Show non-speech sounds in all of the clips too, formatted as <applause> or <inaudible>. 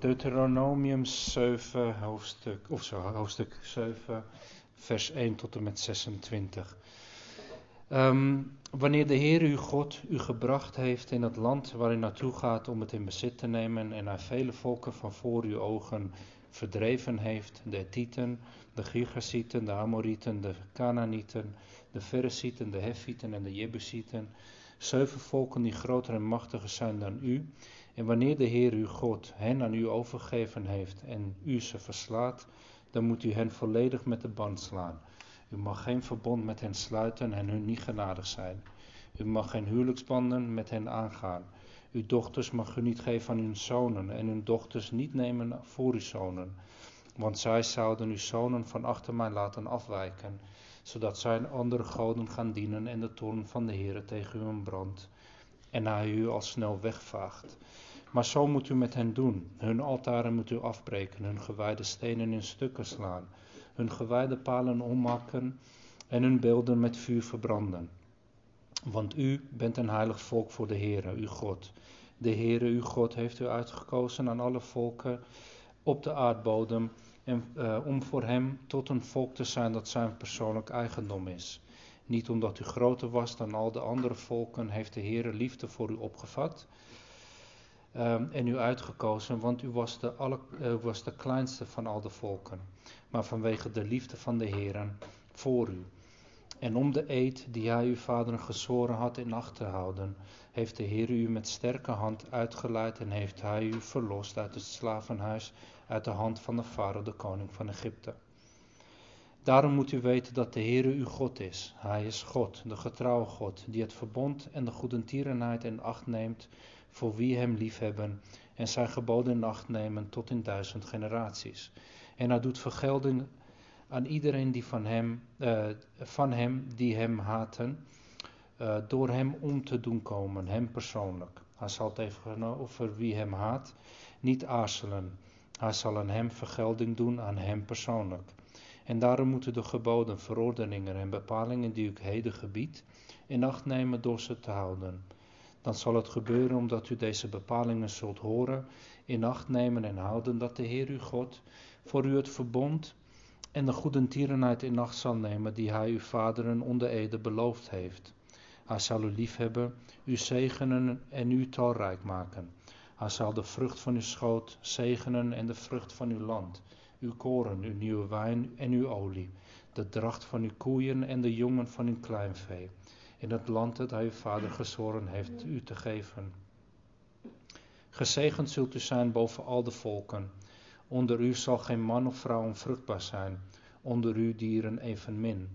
Deuteronomium 7, hoofdstuk, of zo, hoofdstuk 7, vers 1 tot en met 26. Ehm, wanneer de Heer uw God u gebracht heeft in het land waar u naartoe gaat om het in bezit te nemen en hij vele volken van voor uw ogen verdreven heeft, de Etieten, de Girgasieten, de Amorieten, de Canaanieten, de Feresieten, de Hefieten en de Jebusieten, zeven volken die groter en machtiger zijn dan u, en wanneer de Heer uw God hen aan u overgegeven heeft en u ze verslaat, dan moet u hen volledig met de band slaan. U mag geen verbond met hen sluiten en hun niet genadig zijn. U mag geen huwelijksbanden met hen aangaan. Uw dochters mag u niet geven aan uw zonen en uw dochters niet nemen voor uw zonen. Want zij zouden uw zonen van achter mij laten afwijken, zodat zij andere goden gaan dienen en de toorn van de Heer tegen u brandt en hij u al snel wegvaagt. Maar zo moet u met hen doen. Hun altaren moet u afbreken, hun gewijde stenen in stukken slaan, hun gewijde palen ommaken en hun beelden met vuur verbranden. Want u bent een heilig volk voor de Heere, uw God. De Heere, uw God, heeft u uitgekozen aan alle volken op de aardbodem en, uh, om voor hem tot een volk te zijn dat zijn persoonlijk eigendom is. Niet omdat u groter was dan al de andere volken, heeft de Heere liefde voor u opgevat um, en u uitgekozen, want u was de, alle, uh, was de kleinste van al de volken. Maar vanwege de liefde van de Heer voor u. En om de eed die hij uw vaderen gezworen had in acht te houden, heeft de Heer u met sterke hand uitgeleid en heeft hij u verlost uit het slavenhuis, uit de hand van de farao, de koning van Egypte. Daarom moet u weten dat de Heere uw God is. Hij is God, de getrouwe God, die het verbond en de goedentierenheid in acht neemt voor wie hem liefhebben en zijn geboden in acht nemen tot in duizend generaties. En hij doet vergelding aan iedereen die van hem, uh, van hem die hem haten, uh, door hem om te doen komen, hem persoonlijk. Hij zal tegenover wie hem haat niet aarzelen. Hij zal aan hem vergelding doen, aan hem persoonlijk. En daarom moeten de geboden, verordeningen en bepalingen die ik heden gebied, in acht nemen door ze te houden. Dan zal het gebeuren omdat u deze bepalingen zult horen, in acht nemen en houden dat de Heer uw God voor u het verbond en de goedentierenheid in acht zal nemen die hij uw vaderen onder ede beloofd heeft. Hij zal u liefhebben, u zegenen en u talrijk maken. Hij zal de vrucht van uw schoot zegenen en de vrucht van uw land uw koren, uw nieuwe wijn en uw olie, de dracht van uw koeien en de jongen van uw kleinvee, in het land dat hij uw vader gezworen heeft u te geven. Gezegend zult u zijn boven al de volken. Onder u zal geen man of vrouw onvruchtbaar zijn, onder u dieren evenmin.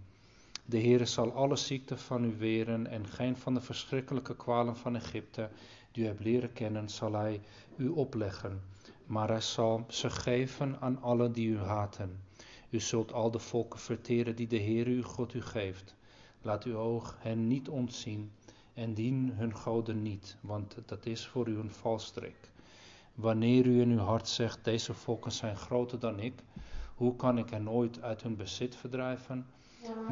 De Heere zal alle ziekten van u weren en geen van de verschrikkelijke kwalen van Egypte, die u hebt leren kennen, zal hij u opleggen maar hij zal ze geven aan allen die u haten. U zult al de volken verteren die de Heer uw God u geeft. Laat uw oog hen niet ontzien en dien hun goden niet, want dat is voor u een valstrik. Wanneer u in uw hart zegt, deze volken zijn groter dan ik, hoe kan ik hen ooit uit hun bezit verdrijven?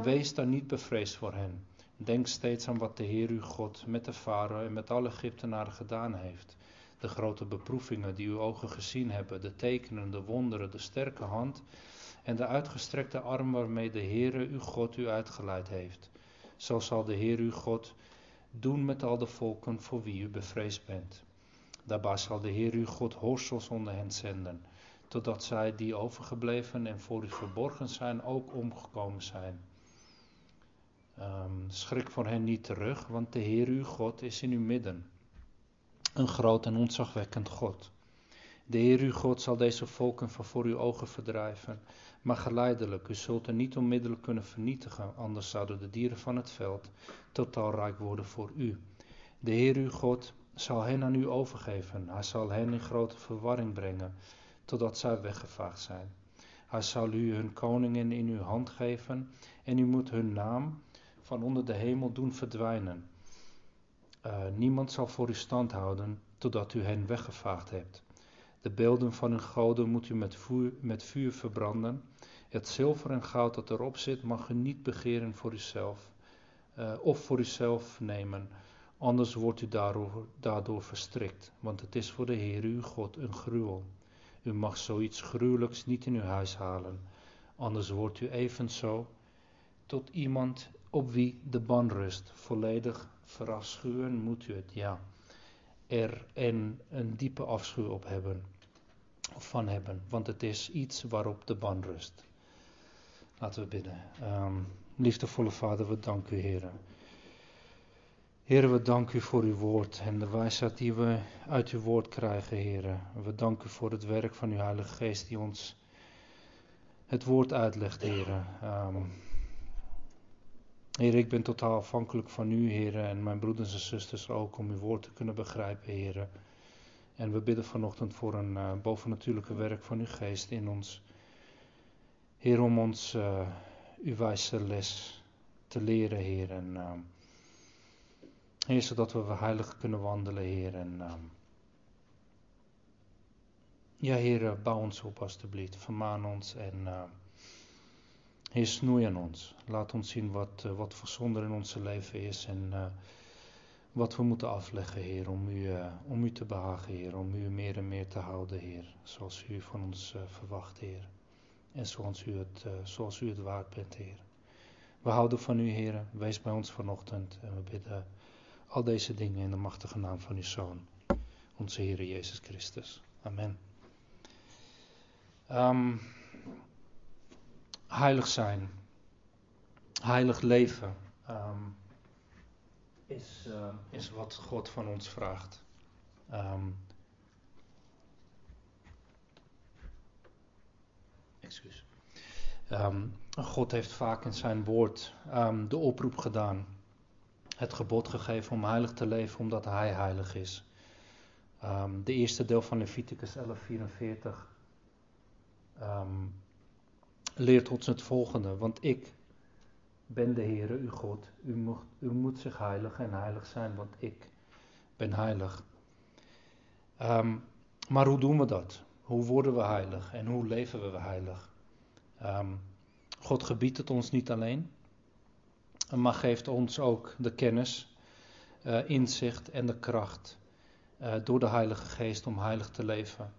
Wees dan niet bevreesd voor hen. Denk steeds aan wat de Heer uw God met de farao en met alle Egyptenaren gedaan heeft de grote beproevingen die uw ogen gezien hebben, de tekenen, de wonderen, de sterke hand en de uitgestrekte arm waarmee de Heere uw God u uitgeleid heeft. Zo zal de Heer uw God doen met al de volken voor wie u bevreesd bent. Daarbij zal de Heer uw God horsels onder hen zenden, totdat zij die overgebleven en voor u verborgen zijn ook omgekomen zijn. Um, schrik voor hen niet terug, want de Heer uw God is in uw midden een groot en ontzagwekkend God. De Heer uw God zal deze volken van voor uw ogen verdrijven, maar geleidelijk, u zult er niet onmiddellijk kunnen vernietigen, anders zouden de dieren van het veld totaal rijk worden voor u. De Heer uw God zal hen aan u overgeven, hij zal hen in grote verwarring brengen, totdat zij weggevaagd zijn. Hij zal u hun koningen in uw hand geven en u moet hun naam van onder de hemel doen verdwijnen. Uh, niemand zal voor u stand houden totdat u hen weggevaagd hebt. De beelden van hun goden moet u met vuur, met vuur verbranden. Het zilver en goud dat erop zit mag u niet begeren voor uzelf uh, of voor uzelf nemen, anders wordt u daardoor, daardoor verstrikt, want het is voor de Heer uw God een gruwel. U mag zoiets gruwelijks niet in uw huis halen, anders wordt u evenzo tot iemand op wie de ban rust. Volledig verafschuwen moet u het, ja. Er en een diepe afschuw op hebben, of van hebben, want het is iets waarop de ban rust. Laten we bidden. Um, liefdevolle Vader, we danken u, Heer. Heer, we danken u voor uw woord en de wijsheid die we uit uw woord krijgen, Heer. We danken u voor het werk van uw Heilige Geest die ons het woord uitlegt, Heer. Um, Heer, ik ben totaal afhankelijk van u, Heer, en mijn broeders en zusters ook, om uw woord te kunnen begrijpen, Heer. En we bidden vanochtend voor een uh, bovennatuurlijke werk van uw geest in ons. Heer, om ons uh, uw wijze les te leren, Heer. En, uh, heer, zodat we heilig kunnen wandelen, Heer. En, ja, Heer, bouw ons op alstublieft. Vermaan ons en Heer, snoei aan ons. Laat ons zien wat, uh, wat voor zonde in ons leven is en uh, wat we moeten afleggen, Heer, om u, uh, om u te behagen, Heer, om u meer en meer te houden, Heer, zoals u van ons verwacht, Heer. En zoals u, het, zoals u het waard bent, Heer. We houden van u, Heer. Wees bij ons vanochtend en we bidden al deze dingen in de machtige naam van uw Zoon, onze Heer Jezus Christus. Amen. Um, heilig zijn, heilig leven, um, is, uh, is wat God van ons vraagt. Um, excuus. Um, God heeft vaak in zijn woord de oproep gedaan, het gebod gegeven om heilig te leven, omdat Hij heilig is. de eerste deel van Leviticus 11:44 leert ons het volgende. Want ik ben de Heere, uw God. U moet, u moet zich heilig en heilig zijn, want ik ben heilig. Um, maar hoe doen we dat? Hoe worden we heilig en hoe leven we heilig? Um, God gebiedt het ons niet alleen, maar geeft ons ook de kennis, uh, inzicht en de kracht uh, door de Heilige Geest om heilig te leven.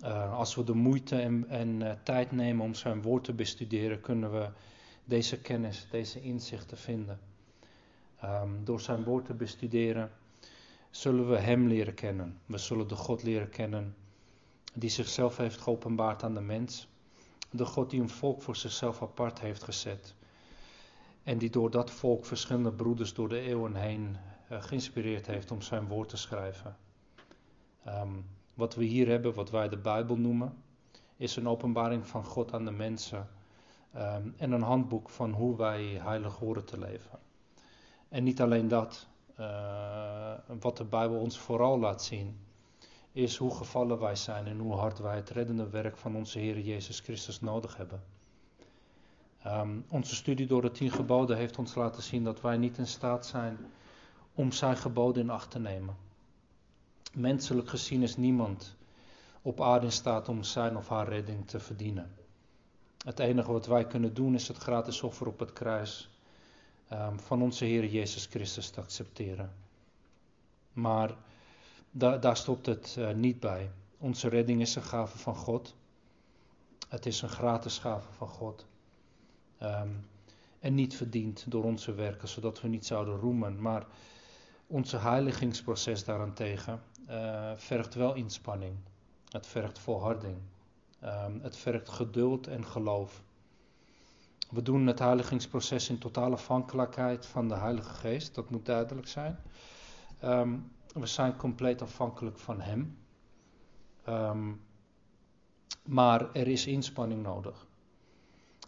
Uh, als we de moeite en, en uh, tijd nemen om zijn woord te bestuderen, kunnen we deze kennis, deze inzichten vinden. Um, door zijn woord te bestuderen zullen we hem leren kennen. We zullen de God leren kennen die zichzelf heeft geopenbaard aan de mens. De God die een volk voor zichzelf apart heeft gezet. En die door dat volk verschillende broeders door de eeuwen heen uh, geïnspireerd heeft om zijn woord te schrijven. Um, wat we hier hebben, wat wij de Bijbel noemen, is een openbaring van God aan de mensen. Um, en een handboek van hoe wij heilig horen te leven. En niet alleen dat, uh, wat de Bijbel ons vooral laat zien, is hoe gevallen wij zijn en hoe hard wij het reddende werk van onze Heer Jezus Christus nodig hebben. Um, onze studie door de tien geboden heeft ons laten zien dat wij niet in staat zijn om zijn geboden in acht te nemen. Menselijk gezien is niemand op aarde in staat om zijn of haar redding te verdienen. Het enige wat wij kunnen doen is het gratis offer op het kruis um, van onze Heer Jezus Christus te accepteren. Maar da daar stopt het uh, niet bij. Onze redding is een gave van God. Het is een gratis gave van God. Um, en niet verdiend door onze werken, zodat we niet zouden roemen. Maar onze heiligingsproces daarentegen uh, vergt wel inspanning. Het vergt volharding. Um, het vergt geduld en geloof. We doen het heiligingsproces in totale afhankelijkheid van de Heilige Geest, dat moet duidelijk zijn. Um, we zijn compleet afhankelijk van Hem. Um, maar er is inspanning nodig.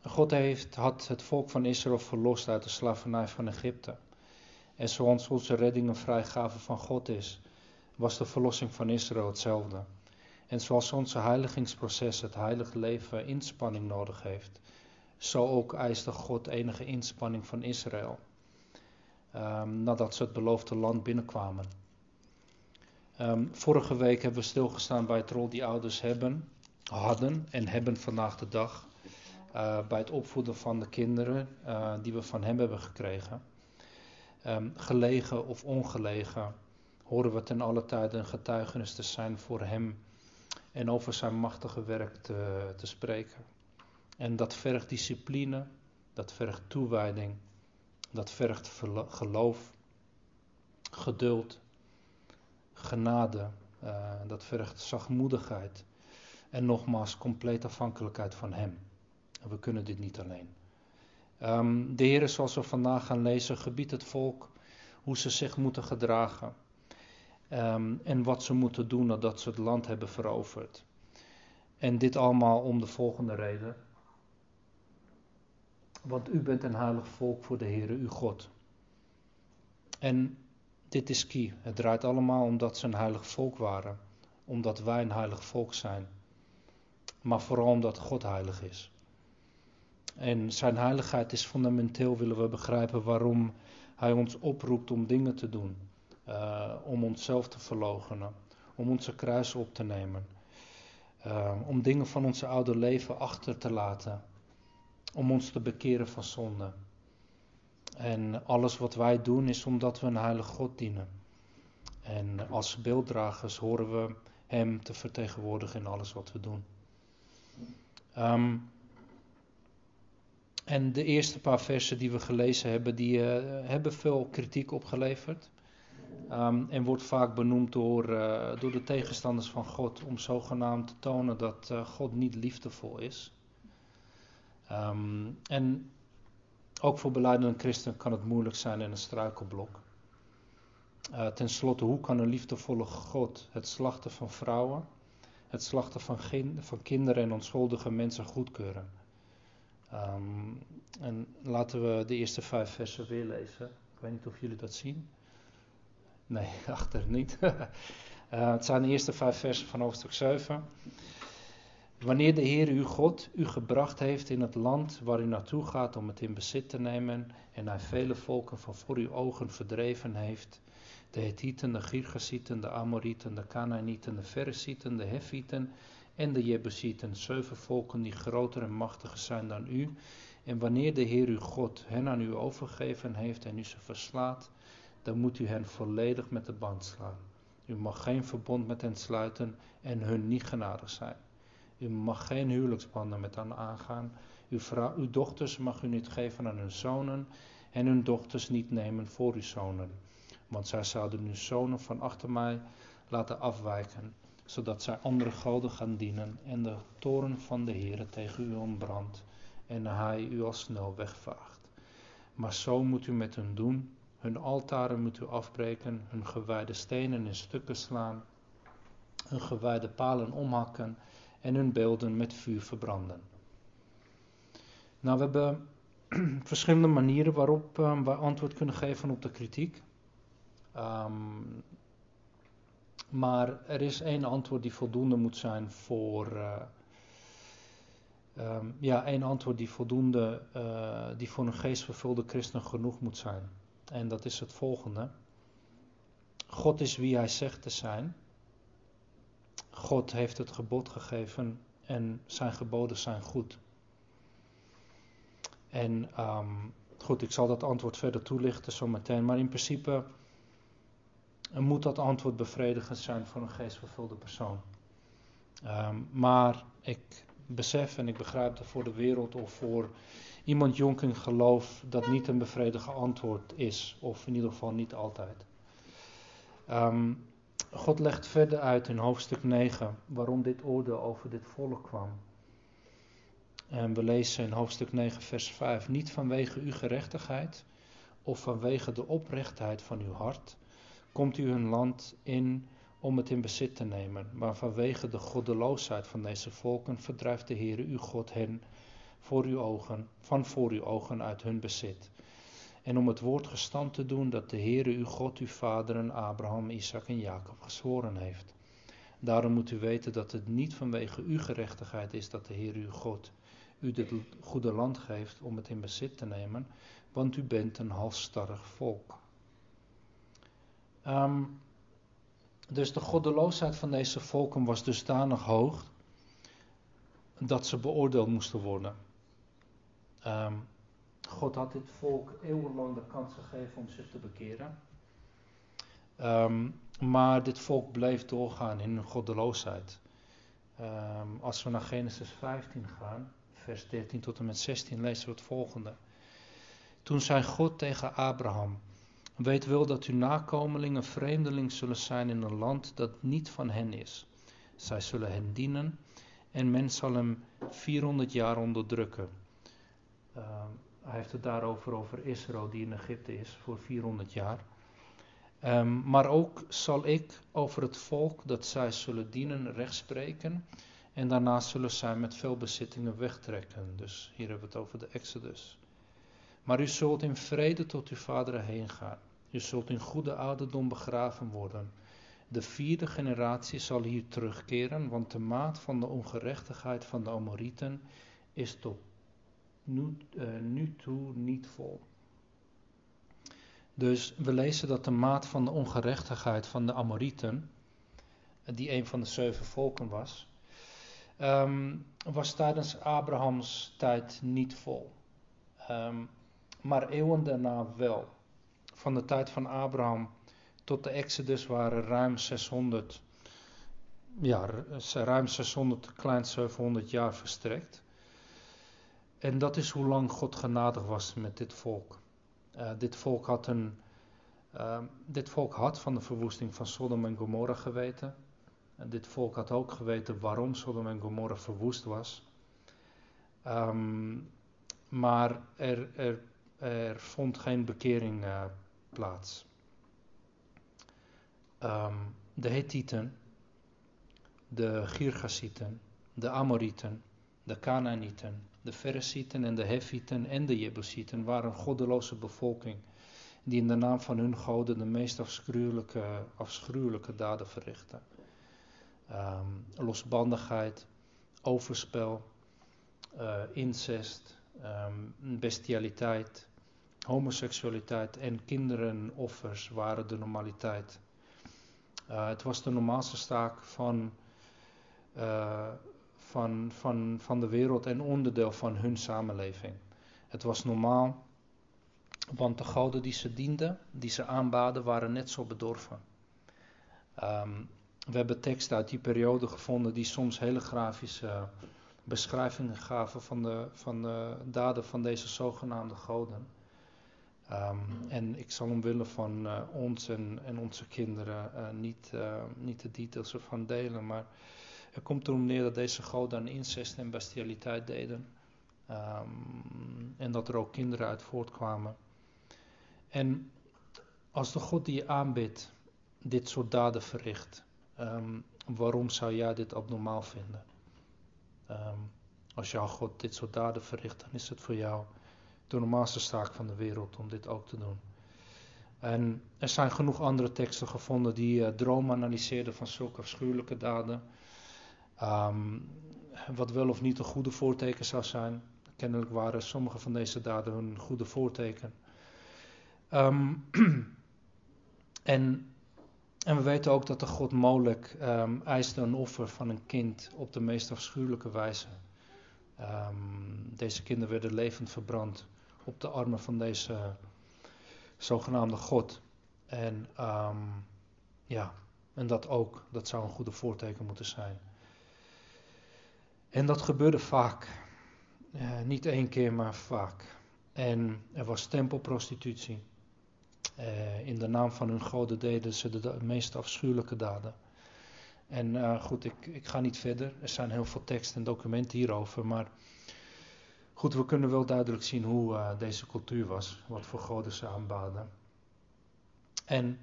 God heeft, had het volk van Israël verlost uit de slavernij van Egypte. En zoals onze redding een vrijgave van God is, was de verlossing van Israël hetzelfde. En zoals onze heiligingsproces het heilige leven inspanning nodig heeft, zo ook eiste God enige inspanning van Israël. Um, nadat ze het beloofde land binnenkwamen. Um, vorige week hebben we stilgestaan bij het rol die ouders hebben, hadden en hebben vandaag de dag. Uh, bij het opvoeden van de kinderen uh, die we van hem hebben gekregen. Um, gelegen of ongelegen horen we ten alle tijde een getuigenis te zijn voor Hem en over zijn machtige werk te, te spreken. En dat vergt discipline, dat vergt toewijding, dat vergt geloof, geduld, genade, uh, dat vergt zachtmoedigheid en nogmaals complete afhankelijkheid van Hem. We kunnen dit niet alleen. Um, de Heer, zoals we vandaag gaan lezen, gebiedt het volk hoe ze zich moeten gedragen. Um, en wat ze moeten doen nadat ze het land hebben veroverd. En dit allemaal om de volgende reden. Want u bent een heilig volk voor de Heere uw God. En dit is key. Het draait allemaal omdat ze een heilig volk waren. Omdat wij een heilig volk zijn. Maar vooral omdat God heilig is. En zijn heiligheid is fundamenteel, willen we begrijpen waarom hij ons oproept om dingen te doen. Uh, om onszelf te verloochenen. Om onze kruis op te nemen. Uh, om dingen van onze oude leven achter te laten. Om ons te bekeren van zonde. En alles wat wij doen is omdat we een heilige God dienen. En als beelddragers horen we Hem te vertegenwoordigen in alles wat we doen. Um, en de eerste paar versen die we gelezen hebben, die uh, hebben veel kritiek opgeleverd. Um, en wordt vaak benoemd door, uh, door de tegenstanders van God om zogenaamd te tonen dat uh, God niet liefdevol is. Um, en ook voor beleidende christenen kan het moeilijk zijn en een struikelblok. Uh, ten slotte, hoe kan een liefdevolle God het slachten van vrouwen, het slachten van, van kinderen en onschuldige mensen goedkeuren? Um, en laten we de eerste vijf versen weer lezen. Ik weet niet of jullie dat zien. Nee, <laughs> achter niet. uh, <laughs> het zijn de eerste vijf versen van hoofdstuk 7. Wanneer de Heer uw God u gebracht heeft in het land waar u naartoe gaat om het in bezit te nemen, en hij vele volken van voor uw ogen verdreven heeft, de Hethieten, de Girgasieten, de Amorieten, de Canaanieten, de Feresieten, de Hefieten en de Jebusieten, zeven volken die groter en machtiger zijn dan u. En wanneer de Heer uw God hen aan u overgegeven heeft en u ze verslaat, dan moet u hen volledig met de band slaan. U mag geen verbond met hen sluiten en hun niet genadig zijn. U mag geen huwelijksbanden met hen aangaan. Uw, vrouw, uw dochters mag u niet geven aan hun zonen en hun dochters niet nemen voor uw zonen. Want zij zouden uw zonen van achter mij laten afwijken, zodat zij andere goden gaan dienen en de toren van de Heere tegen u ontbrandt en hij u al snel wegvaagt. Maar zo moet u met hun doen, hun altaren moet u afbreken, hun gewijde stenen in stukken slaan, hun gewijde palen omhakken en hun beelden met vuur verbranden. Nou, we hebben <clears throat> verschillende manieren waarop um, wij antwoord kunnen geven op de kritiek. Um, maar er is één antwoord die voldoende moet zijn voor. Uh, ja, één antwoord die voldoende, uh, die voor een geestvervulde christen genoeg moet zijn. En dat is het volgende. God is wie hij zegt te zijn. God heeft het gebod gegeven en zijn geboden zijn goed. En um, goed, ik zal dat antwoord verder toelichten zometeen. Maar in principe moet dat antwoord bevredigend zijn voor een geestvervulde persoon. Um, maar ik besef en ik begrijp dat voor de wereld of voor iemand jong in geloof dat niet een bevredigend antwoord is. Of in ieder geval niet altijd. Um, God legt verder uit in hoofdstuk 9 waarom dit oordeel over dit volk kwam. En we lezen in hoofdstuk 9, vers 5: Niet vanwege uw gerechtigheid of vanwege de oprechtheid van uw hart komt u hun land in om het in bezit te nemen, maar vanwege de goddeloosheid van deze volken verdrijft de Heere uw God hen voor uw ogen, van voor uw ogen uit hun bezit en om het woord gestand te doen dat de Heere uw God uw vaderen Abraham, Isaac en Jacob gezworen heeft. Daarom moet u weten dat het niet vanwege uw gerechtigheid is dat de Heer uw God u dit goede land geeft om het in bezit te nemen, want u bent een halstarrig volk. Um, dus de goddeloosheid van deze volken was dusdanig hoog dat ze beoordeeld moesten worden. Um, God had dit volk eeuwenlang de kans gegeven om zich te bekeren. Um, maar dit volk bleef doorgaan in hun goddeloosheid. Ehm, als we naar Genesis 15 gaan, vers 13 tot en met 16, lezen we het volgende. Toen zei God tegen Abraham: Weet wel dat uw nakomelingen vreemdeling zullen zijn in een land dat niet van hen is. Zij zullen hen dienen en men zal hem 400 jaar onderdrukken. Ehm, hij heeft het daarover over Israël die in Egypte is voor 400 jaar. Ehm, maar ook zal ik over het volk dat zij zullen dienen rechtspreken. En daarna zullen zij met veel bezittingen wegtrekken. Dus hier hebben we het over de Exodus. Maar u zult in vrede tot uw vaderen heen gaan. U zult in goede ouderdom begraven worden. De vierde generatie zal hier terugkeren, want de maat van de ongerechtigheid van de Amorieten is tot nu, uh, nu toe niet vol. Dus we lezen dat de maat van de ongerechtigheid van de Amorieten, die een van de zeven volken was, um, was tijdens Abrahams tijd niet vol. Um, maar eeuwen daarna wel. Van de tijd van Abraham tot de Exodus waren ruim 600, ja, ruim 600, klein 700 jaar verstrekt. En dat is hoe lang God genadig was met dit volk. Uh, dit, volk had een, uh, dit volk had van de verwoesting van Sodom en Gomorra geweten. En dit volk had ook geweten waarom Sodom en Gomorra verwoest was. Um, maar er, er, er, vond geen bekering uh, plaats. Um, de Hethieten, de Girgasieten, de Amorieten, de Canaanieten, de Feresieten en de Hefieten en de Jebusieten waren een goddeloze bevolking die in de naam van hun goden de meest afschuwelijke, afschuwelijke daden verrichtten. Um, losbandigheid, overspel, uh, incest, um, bestialiteit, homoseksualiteit en kinderenoffers waren de normaliteit. Uh, het was de normaalste staak van, uh, van, van, van de wereld en onderdeel van hun samenleving. Het was normaal, want de goden die ze dienden, die ze aanbaden, waren net zo bedorven. Um, we hebben teksten uit die periode gevonden die soms hele grafische beschrijvingen gaven van de, van de daden van deze zogenaamde goden. Um, en ik zal omwille van uh, ons en, en, onze kinderen uh, niet, niet de details ervan delen, maar er komt erom neer dat deze goden incest en bestialiteit deden. Um, en dat er ook kinderen uit voortkwamen. En als de God die je aanbidt dit soort daden verricht, um, waarom zou jij dit abnormaal vinden? Um, als jouw God dit soort daden verricht, dan is het voor jou de normaalste zaak van de wereld om dit ook te doen. En er zijn genoeg andere teksten gevonden die uh, analyseerden van zulke afschuwelijke daden. Um, wat wel of niet een goede voorteken zou zijn. Kennelijk waren sommige van deze daden een goede voorteken. Um, <clears throat> en, en we weten ook dat de god Molek um, eiste een offer van een kind op de meest afschuwelijke wijze. deze kinderen werden levend verbrand op de armen van deze zogenaamde God. En ja, en dat ook, dat zou een goede voorteken moeten zijn. En dat gebeurde vaak. Uh, niet één keer, maar vaak. En er was tempelprostitutie. Uh, in de naam van hun goden deden ze de, meest afschuwelijke daden. En uh, goed, ik, ik ga niet verder. Er zijn heel veel teksten en documenten hierover. Maar Goed, we kunnen wel duidelijk zien hoe deze cultuur was, wat voor goden ze aanbaden. En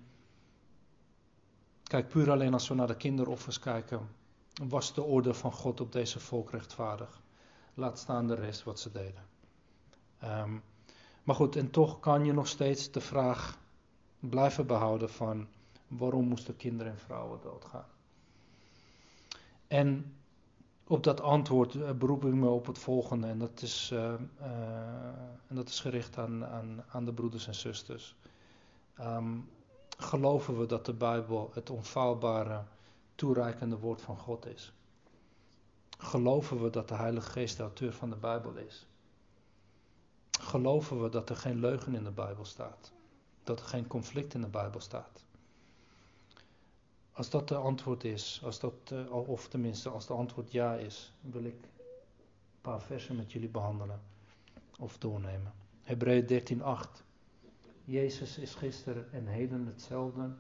kijk, puur alleen als we naar de kinderoffers kijken, was de orde van God op deze volk rechtvaardig. Laat staan de rest wat ze deden. Um, maar goed, en toch kan je nog steeds de vraag blijven behouden van waarom moesten kinderen en vrouwen doodgaan. En op dat antwoord uh, beroep ik me op het volgende. En dat is, uh, uh, en dat is gericht aan, aan, aan de broeders en zusters. Um, geloven we dat de Bijbel het onfaalbare, toereikende woord van God is? Geloven we dat de Heilige Geest de auteur van de Bijbel is? Geloven we dat er geen leugen in de Bijbel staat? Dat er geen conflict in de Bijbel staat? Als dat de antwoord is, als dat, uh, of tenminste als de antwoord ja is, wil ik een paar versen met jullie behandelen of doornemen. Hebreeën 13:8. Jezus is gisteren en heden hetzelfde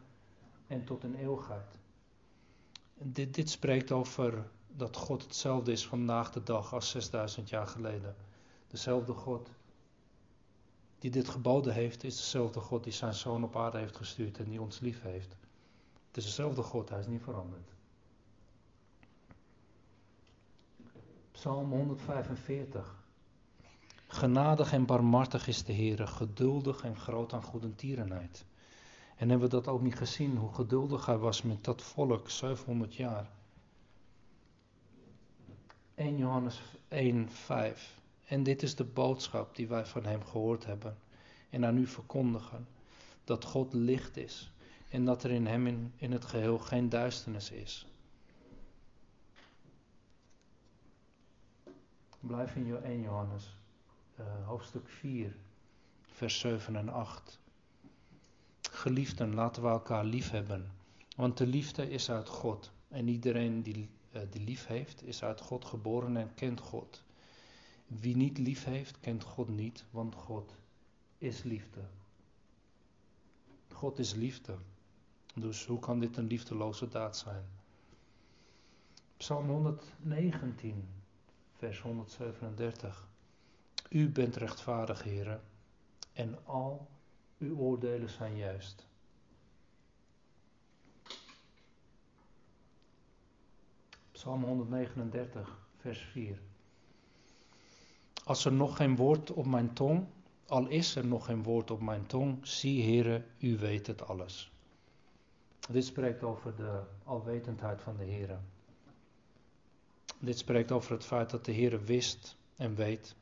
en tot een eeuwigheid. Dit, dit spreekt over dat God hetzelfde is vandaag de dag als 6000 jaar geleden. Dezelfde God die dit geboden heeft, is dezelfde God die zijn zoon op aarde heeft gestuurd en die ons lief heeft. Het is dezelfde God, hij is niet veranderd. Psalm 145. Genadig en barmhartig is de Heer, geduldig en groot aan goedentierenheid. En hebben we dat ook niet gezien, hoe geduldig hij was met dat volk, 700 jaar. 1 Johannes 1, 5. En dit is de boodschap die wij van hem gehoord hebben en aan u verkondigen: dat God licht is en dat er in hem in, het geheel geen duisternis is. Blijf in 1 Johannes, uh, hoofdstuk 4, vers 7 en 8. Geliefden, laten we elkaar lief hebben, want de liefde is uit God. En iedereen die, uh, die lief heeft, is uit God geboren en kent God. Wie niet lief heeft, kent God niet, want God is liefde. God is liefde. Dus hoe kan dit een liefdeloze daad zijn? Psalm 119, vers 137. U bent rechtvaardig, heren, en al uw oordelen zijn juist. Psalm 139, vers 4. Als er nog geen woord op mijn tong, al is er nog geen woord op mijn tong, zie Heere, u weet het alles. Dit spreekt over de alwetendheid van de Heere. Dit spreekt over het feit dat de Heere wist en weet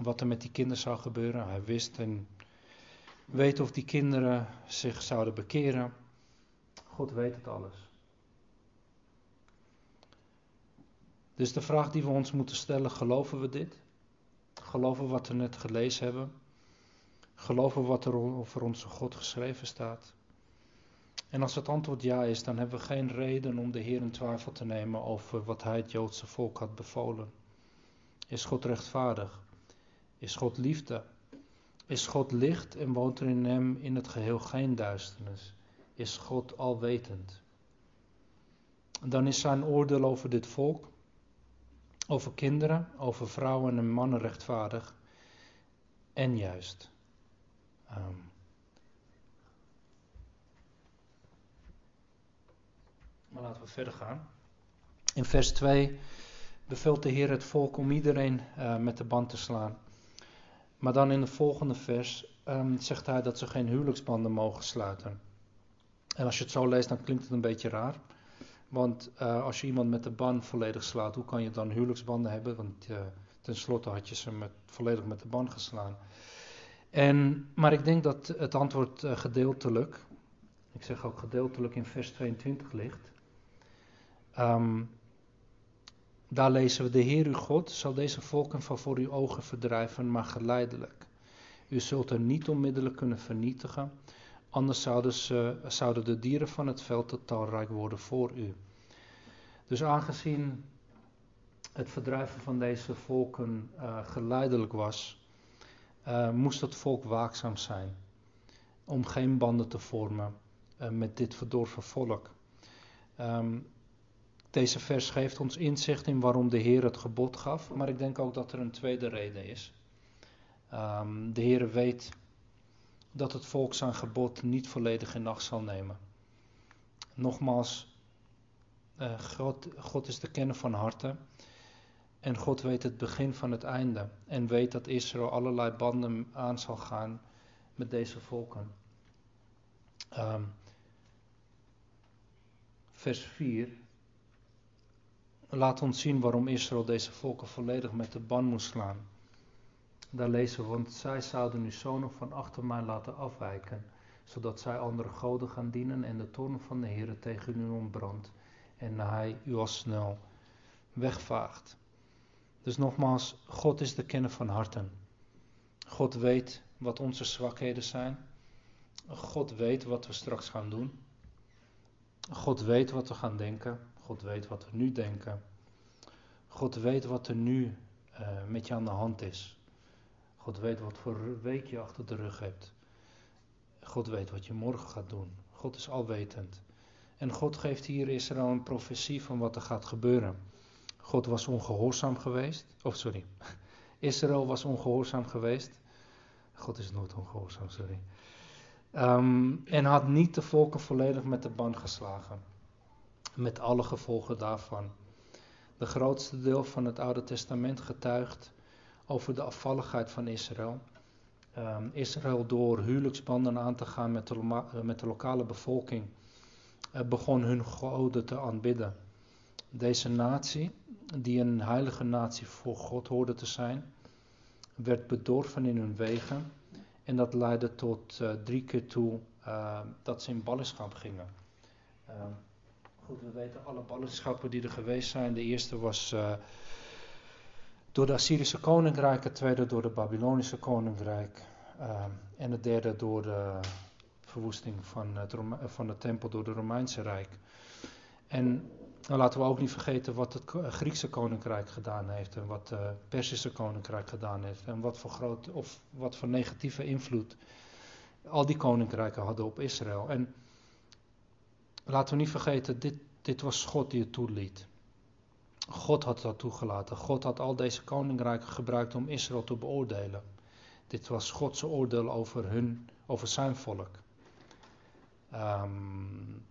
wat er met die kinderen zou gebeuren. Hij wist en weet of die kinderen zich zouden bekeren. God weet het alles. Dus de vraag die we ons moeten stellen, geloven we dit? Geloven wat we net gelezen hebben. Geloven wat er over onze God geschreven staat. En als het antwoord ja is, dan hebben we geen reden om de Heer in twijfel te nemen over wat hij het Joodse volk had bevolen. Is God rechtvaardig? Is God liefde? Is God licht en woont er in hem in het geheel geen duisternis? Is God alwetend? Dan is zijn oordeel over dit volk over kinderen, over vrouwen en mannen rechtvaardig en juist. Um, maar laten we verder gaan. In vers 2 beveelt de Heer het volk om iedereen uh, met de band te slaan. Maar dan in de volgende vers um, zegt hij dat ze geen huwelijksbanden mogen sluiten. En als je het zo leest, dan klinkt het een beetje raar. Want uh, als je iemand met de ban volledig slaat, hoe kan je dan huwelijksbanden hebben? Want uh, tenslotte had je ze met, volledig met de ban geslaan. En, maar ik denk dat het antwoord uh, gedeeltelijk, ik zeg ook gedeeltelijk in vers 22 ligt. Um, daar lezen we: De Heer uw God zal deze volken van voor uw ogen verdrijven, maar geleidelijk. U zult er niet onmiddellijk kunnen vernietigen, Anders zouden, ze, zouden de dieren van het veld te talrijk worden voor u. Dus aangezien het verdrijven van deze volken uh, geleidelijk was, uh, moest het volk waakzaam zijn om geen banden te vormen uh, met dit verdorven volk. Um, deze vers geeft ons inzicht in waarom de Heer het gebod gaf, maar ik denk ook dat er een tweede reden is. Um, de Heer weet dat het volk zijn gebod niet volledig in acht zal nemen. Nogmaals, uh, God, God is de kenner van harten. En God weet het begin van het einde. En weet dat Israël allerlei banden aan zal gaan met deze volken. Um, vers 4 laat ons zien waarom Israël deze volken volledig met de ban moest slaan. Daar lezen we, want zij zouden uw zonen van achter mij laten afwijken, zodat zij andere goden gaan dienen en de toorn van de Heer tegen u ontbrandt en hij u al snel wegvaagt. Dus nogmaals, God is de kenner van harten. God weet wat onze zwakheden zijn. God weet wat we straks gaan doen. God weet wat we gaan denken. God weet wat we nu denken. God weet wat er nu uh, met je aan de hand is. God weet wat voor week je achter de rug hebt. God weet wat je morgen gaat doen. God is alwetend. En God geeft hier Israël een profetie van wat er gaat gebeuren. God was ongehoorzaam geweest. Of sorry. <laughs> Israël was ongehoorzaam geweest. God is nooit ongehoorzaam, sorry. Um, en had niet de volken volledig met de band geslagen. Met alle gevolgen daarvan. De grootste deel van het Oude Testament getuigt over de afvalligheid van Israël. Um, Israël door huwelijksbanden aan te gaan met de, met de lokale bevolking begon hun goden te aanbidden. Deze natie, die een heilige natie voor God hoorde te zijn, werd bedorven in hun wegen en dat leidde tot uh, drie keer toe uh, dat ze in ballingschap gingen. Goed, we weten alle ballingschappen die er geweest zijn. De eerste was door de Assyrische koninkrijk, het tweede door de Babylonische koninkrijk en het derde door de verwoesting van, het van de tempel door het Romeinse Rijk. En nou, laten we ook niet vergeten wat het Griekse koninkrijk gedaan heeft en wat het Persische koninkrijk gedaan heeft en wat voor groot of wat voor negatieve invloed al die koninkrijken hadden op Israël. En laten we niet vergeten, dit, dit was God die het toeliet. God had dat toegelaten. God had al deze koninkrijken gebruikt om Israël te beoordelen. Dit was Gods oordeel over hun, over zijn volk. Um,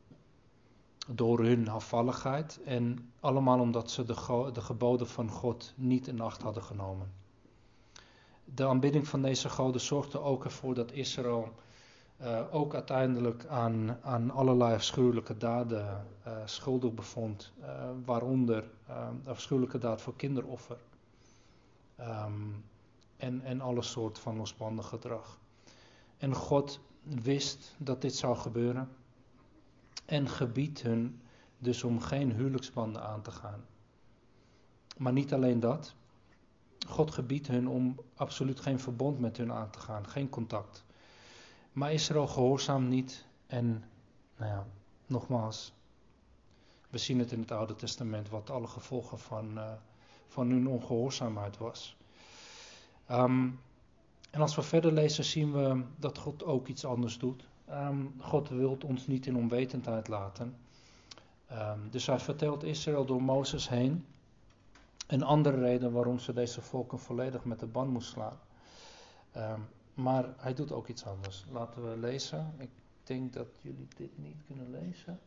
door hun afvalligheid en allemaal omdat ze de, de geboden van God niet in acht hadden genomen. De aanbidding van deze goden zorgde ook ervoor dat Israël uh, ook uiteindelijk aan, aan allerlei afschuwelijke daden uh, schuldig bevond, uh, waaronder afschuwelijke daad voor kinderoffer um, en, en alle soorten van losbandig gedrag. En God wist dat dit zou gebeuren en gebiedt hun dus om geen huwelijksbanden aan te gaan. Maar niet alleen dat. God gebiedt hun om absoluut geen verbond met hun aan te gaan, geen contact. Maar Israël gehoorzaam niet en, nou ja, nogmaals, we zien het in het Oude Testament wat alle gevolgen van, uh, van hun ongehoorzaamheid was. Um, en als we verder lezen zien we dat God ook iets anders doet. Um, God wil ons niet in onwetendheid laten. Um, dus hij vertelt Israël door Mozes heen een andere reden waarom ze deze volken volledig met de ban moest slaan. Um, maar hij doet ook iets anders. Laten we lezen. Ik denk dat jullie dit niet kunnen lezen.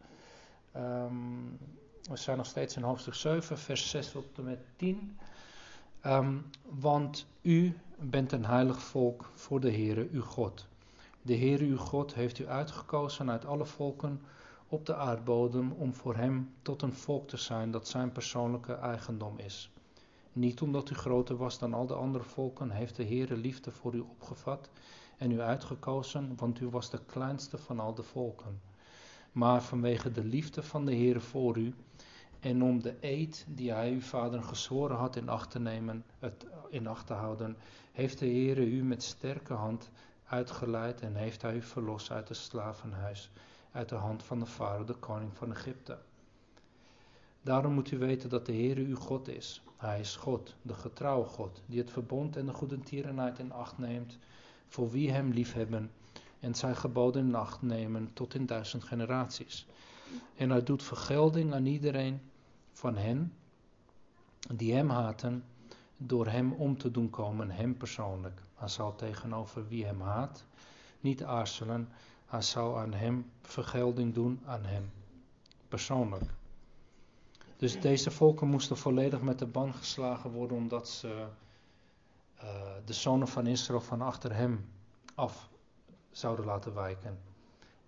we zijn nog steeds in hoofdstuk 7, vers 6 tot en met 10. want u bent een heilig volk voor de Heere uw God. De Heer uw God heeft u uitgekozen uit alle volken op de aardbodem om voor hem tot een volk te zijn dat zijn persoonlijke eigendom is. Niet omdat u groter was dan al de andere volken, heeft de Heere liefde voor u opgevat en u uitgekozen, want u was de kleinste van al de volken. Maar vanwege de liefde van de Heere voor u en om de eed die hij uw vader gezworen had in acht te nemen, het in acht te houden, heeft de Heere u met sterke hand uitgeleid en heeft hij u verlost uit het slavenhuis, uit de hand van de farao, de koning van Egypte. Daarom moet u weten dat de Heere uw God is. Hij is God, de getrouwe God, die het verbond en de goede tierenheid in acht neemt, voor wie hem liefhebben en zijn geboden in acht nemen tot in duizend generaties. En hij doet vergelding aan iedereen van hen die hem haten, door hem om te doen komen, hem persoonlijk. Hij zal tegenover wie hem haat niet aarzelen. Hij zal aan hem vergelding doen, aan hem persoonlijk. Dus deze volken moesten volledig met de band geslagen worden omdat ze uh, de zonen van Israël van achter hem af zouden laten wijken.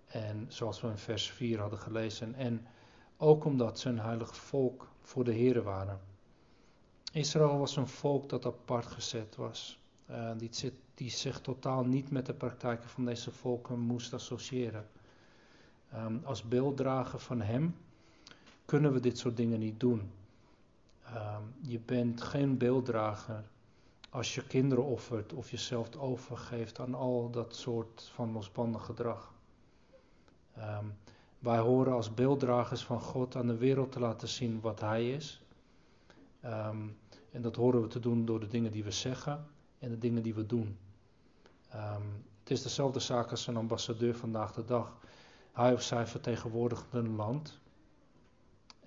En zoals we in vers 4 hadden gelezen. En ook omdat ze een heilig volk voor de Here waren. Israël was een volk dat apart gezet was. Uh, die, die, zich totaal niet met de praktijken van deze volken moest associëren. Um, als beelddrager van hem kunnen we dit soort dingen niet doen. Um, je bent geen beelddrager als je kinderen offert of jezelf overgeeft aan al dat soort van losbandig gedrag. Um, Wij horen als beelddragers van God aan de wereld te laten zien wat Hij is. Ehm, en dat horen we te doen door de dingen die we zeggen en de dingen die we doen. Ehm, het is dezelfde zaak als een ambassadeur vandaag de dag. Hij of zij vertegenwoordigt een land.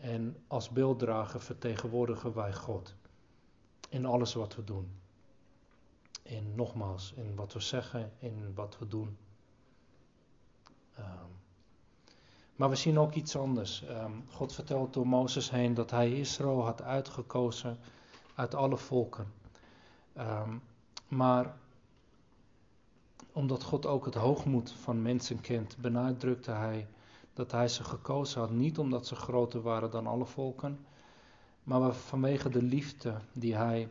En als beelddrager vertegenwoordigen wij God. In alles wat we doen. In nogmaals, in wat we zeggen, in wat we doen. Um, maar we zien ook iets anders. Ehm, God vertelt door Mozes heen dat hij Israël had uitgekozen uit alle volken. Um, maar omdat God ook het hoogmoed van mensen kent, benadrukte hij dat hij ze gekozen had, niet omdat ze groter waren dan alle volken, maar vanwege de liefde die hij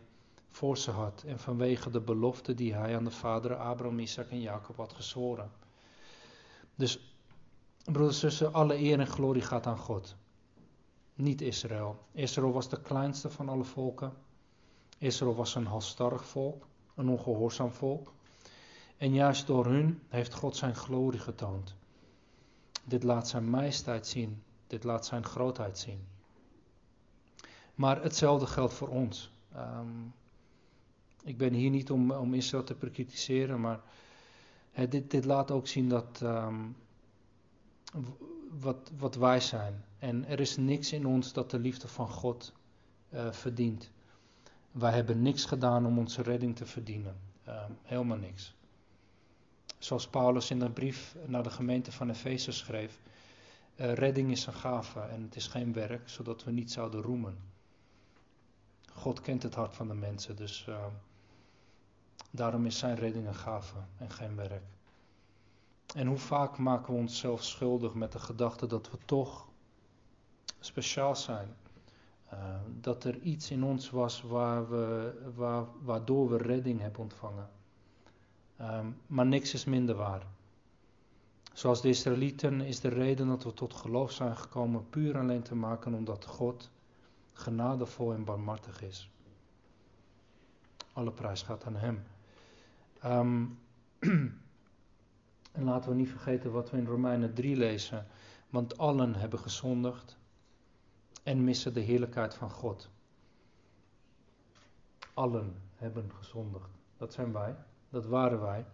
voor ze had en vanwege de belofte die hij aan de vaderen Abraham, Isaac en Jacob had gezworen. Dus Broeders en zussen, alle eer en glorie gaat aan God. Niet Israël. Israël was de kleinste van alle volken. Israël was een halstarrig volk, een ongehoorzaam volk. En juist door hun heeft God zijn glorie getoond. Dit laat zijn majesteit zien. Dit laat zijn grootheid zien. Maar hetzelfde geldt voor ons. Um, ik ben hier niet om, om Israël te bekritiseren, maar dit, laat ook zien dat, um, wat, wat wij zijn. En er is niks in ons dat de liefde van God uh, verdient. Wij hebben niks gedaan om onze redding te verdienen. Uh, helemaal niks. Zoals Paulus in de brief naar de gemeente van Efeze schreef: uh, Redding is een gave en het is geen werk, zodat we niet zouden roemen. God kent het hart van de mensen, dus daarom is zijn redding een gave en geen werk. En hoe vaak maken we onszelf schuldig met de gedachte dat we toch speciaal zijn. Uh, dat er iets in ons was waar we, waar, waardoor we redding hebben ontvangen. Um, maar niks is minder waar. Zoals de Israëlieten is de reden dat we tot geloof zijn gekomen puur alleen te maken omdat God genadevol en barmhartig is. Alle prijs gaat aan Hem. Um, <clears throat> En laten we niet vergeten wat we in Romeinen 3 lezen. Want allen hebben gezondigd en missen de heerlijkheid van God. Allen hebben gezondigd. Dat zijn wij, dat waren wij.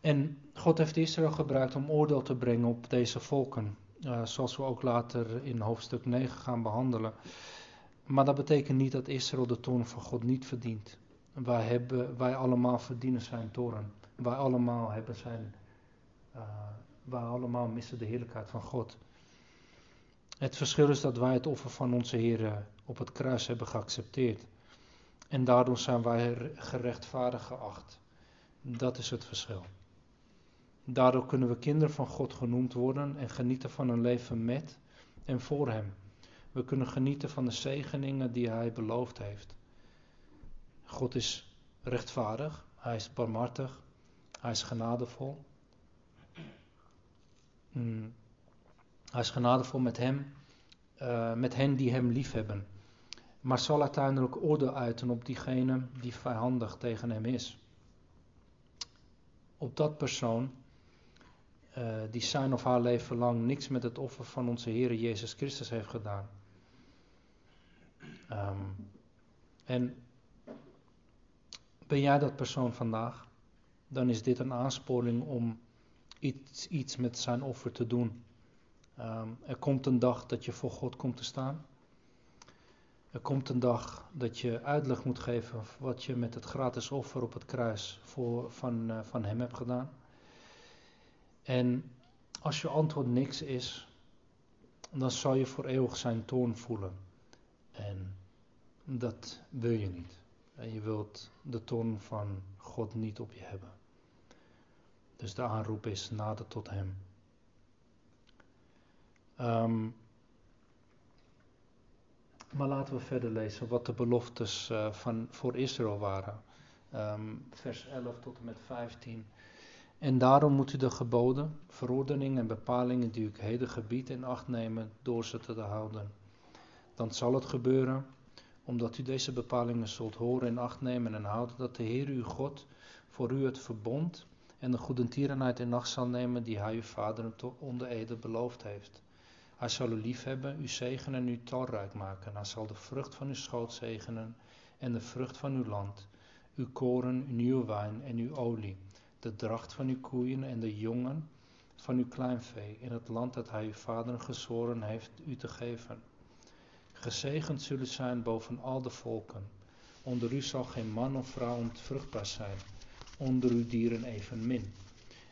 En God heeft Israël gebruikt om oordeel te brengen op deze volken. Uh, zoals we ook later in hoofdstuk 9 gaan behandelen. Maar dat betekent niet dat Israël de toorn van God niet verdient. Wij, hebben, wij allemaal verdienen zijn toorn. Wij allemaal hebben zijn, uh, wij allemaal missen de heerlijkheid van God. Het verschil is dat wij het offer van onze Heer op het kruis hebben geaccepteerd. En daardoor zijn wij gerechtvaardigd geacht. Dat is het verschil. Daardoor kunnen we kinderen van God genoemd worden en genieten van een leven met en voor Hem. We kunnen genieten van de zegeningen die Hij beloofd heeft. God is rechtvaardig, Hij is barmhartig, hij is genadevol. Hmm. Hij is genadevol met hem, uh, met hen die hem liefhebben. Maar zal uiteindelijk oordeel uiten op diegene die vijandig tegen hem is. Op dat persoon uh, die zijn of haar leven lang niks met het offer van onze Heer Jezus Christus heeft gedaan. Um, en ben jij dat persoon vandaag? dan is dit een aansporing om iets, iets met zijn offer te doen. Um, er komt een dag dat je voor God komt te staan. Er komt een dag dat je uitleg moet geven wat je met het gratis offer op het kruis voor, van, uh, van Hem hebt gedaan. En als je antwoord niks is, dan zal je voor eeuwig zijn toorn voelen. En dat wil je niet. En je wilt de toorn van God niet op je hebben. Dus de aanroep is nader tot Hem. Um, maar laten we verder lezen wat de beloftes uh, van, voor Israël waren. Um, vers 11 tot en met 15. En daarom moet u de geboden, verordeningen en bepalingen die ik heden gebied in acht nemen door ze te houden. Dan zal het gebeuren, omdat u deze bepalingen zult horen en acht nemen en houden, dat de Heer uw God voor u het verbond en de goedentierenheid in nacht zal nemen die hij uw vaderen onder ede beloofd heeft. Hij zal u liefhebben, u zegenen en u talrijk maken. Hij zal de vrucht van uw schoot zegenen en de vrucht van uw land, uw koren, uw nieuwe wijn en uw olie, de dracht van uw koeien en de jongen van uw kleinvee in het land dat hij uw vaderen gezworen heeft u te geven. Gezegend zullen zijn boven al de volken. Onder u zal geen man of vrouw ontvruchtbaar zijn, onder uw dieren evenmin.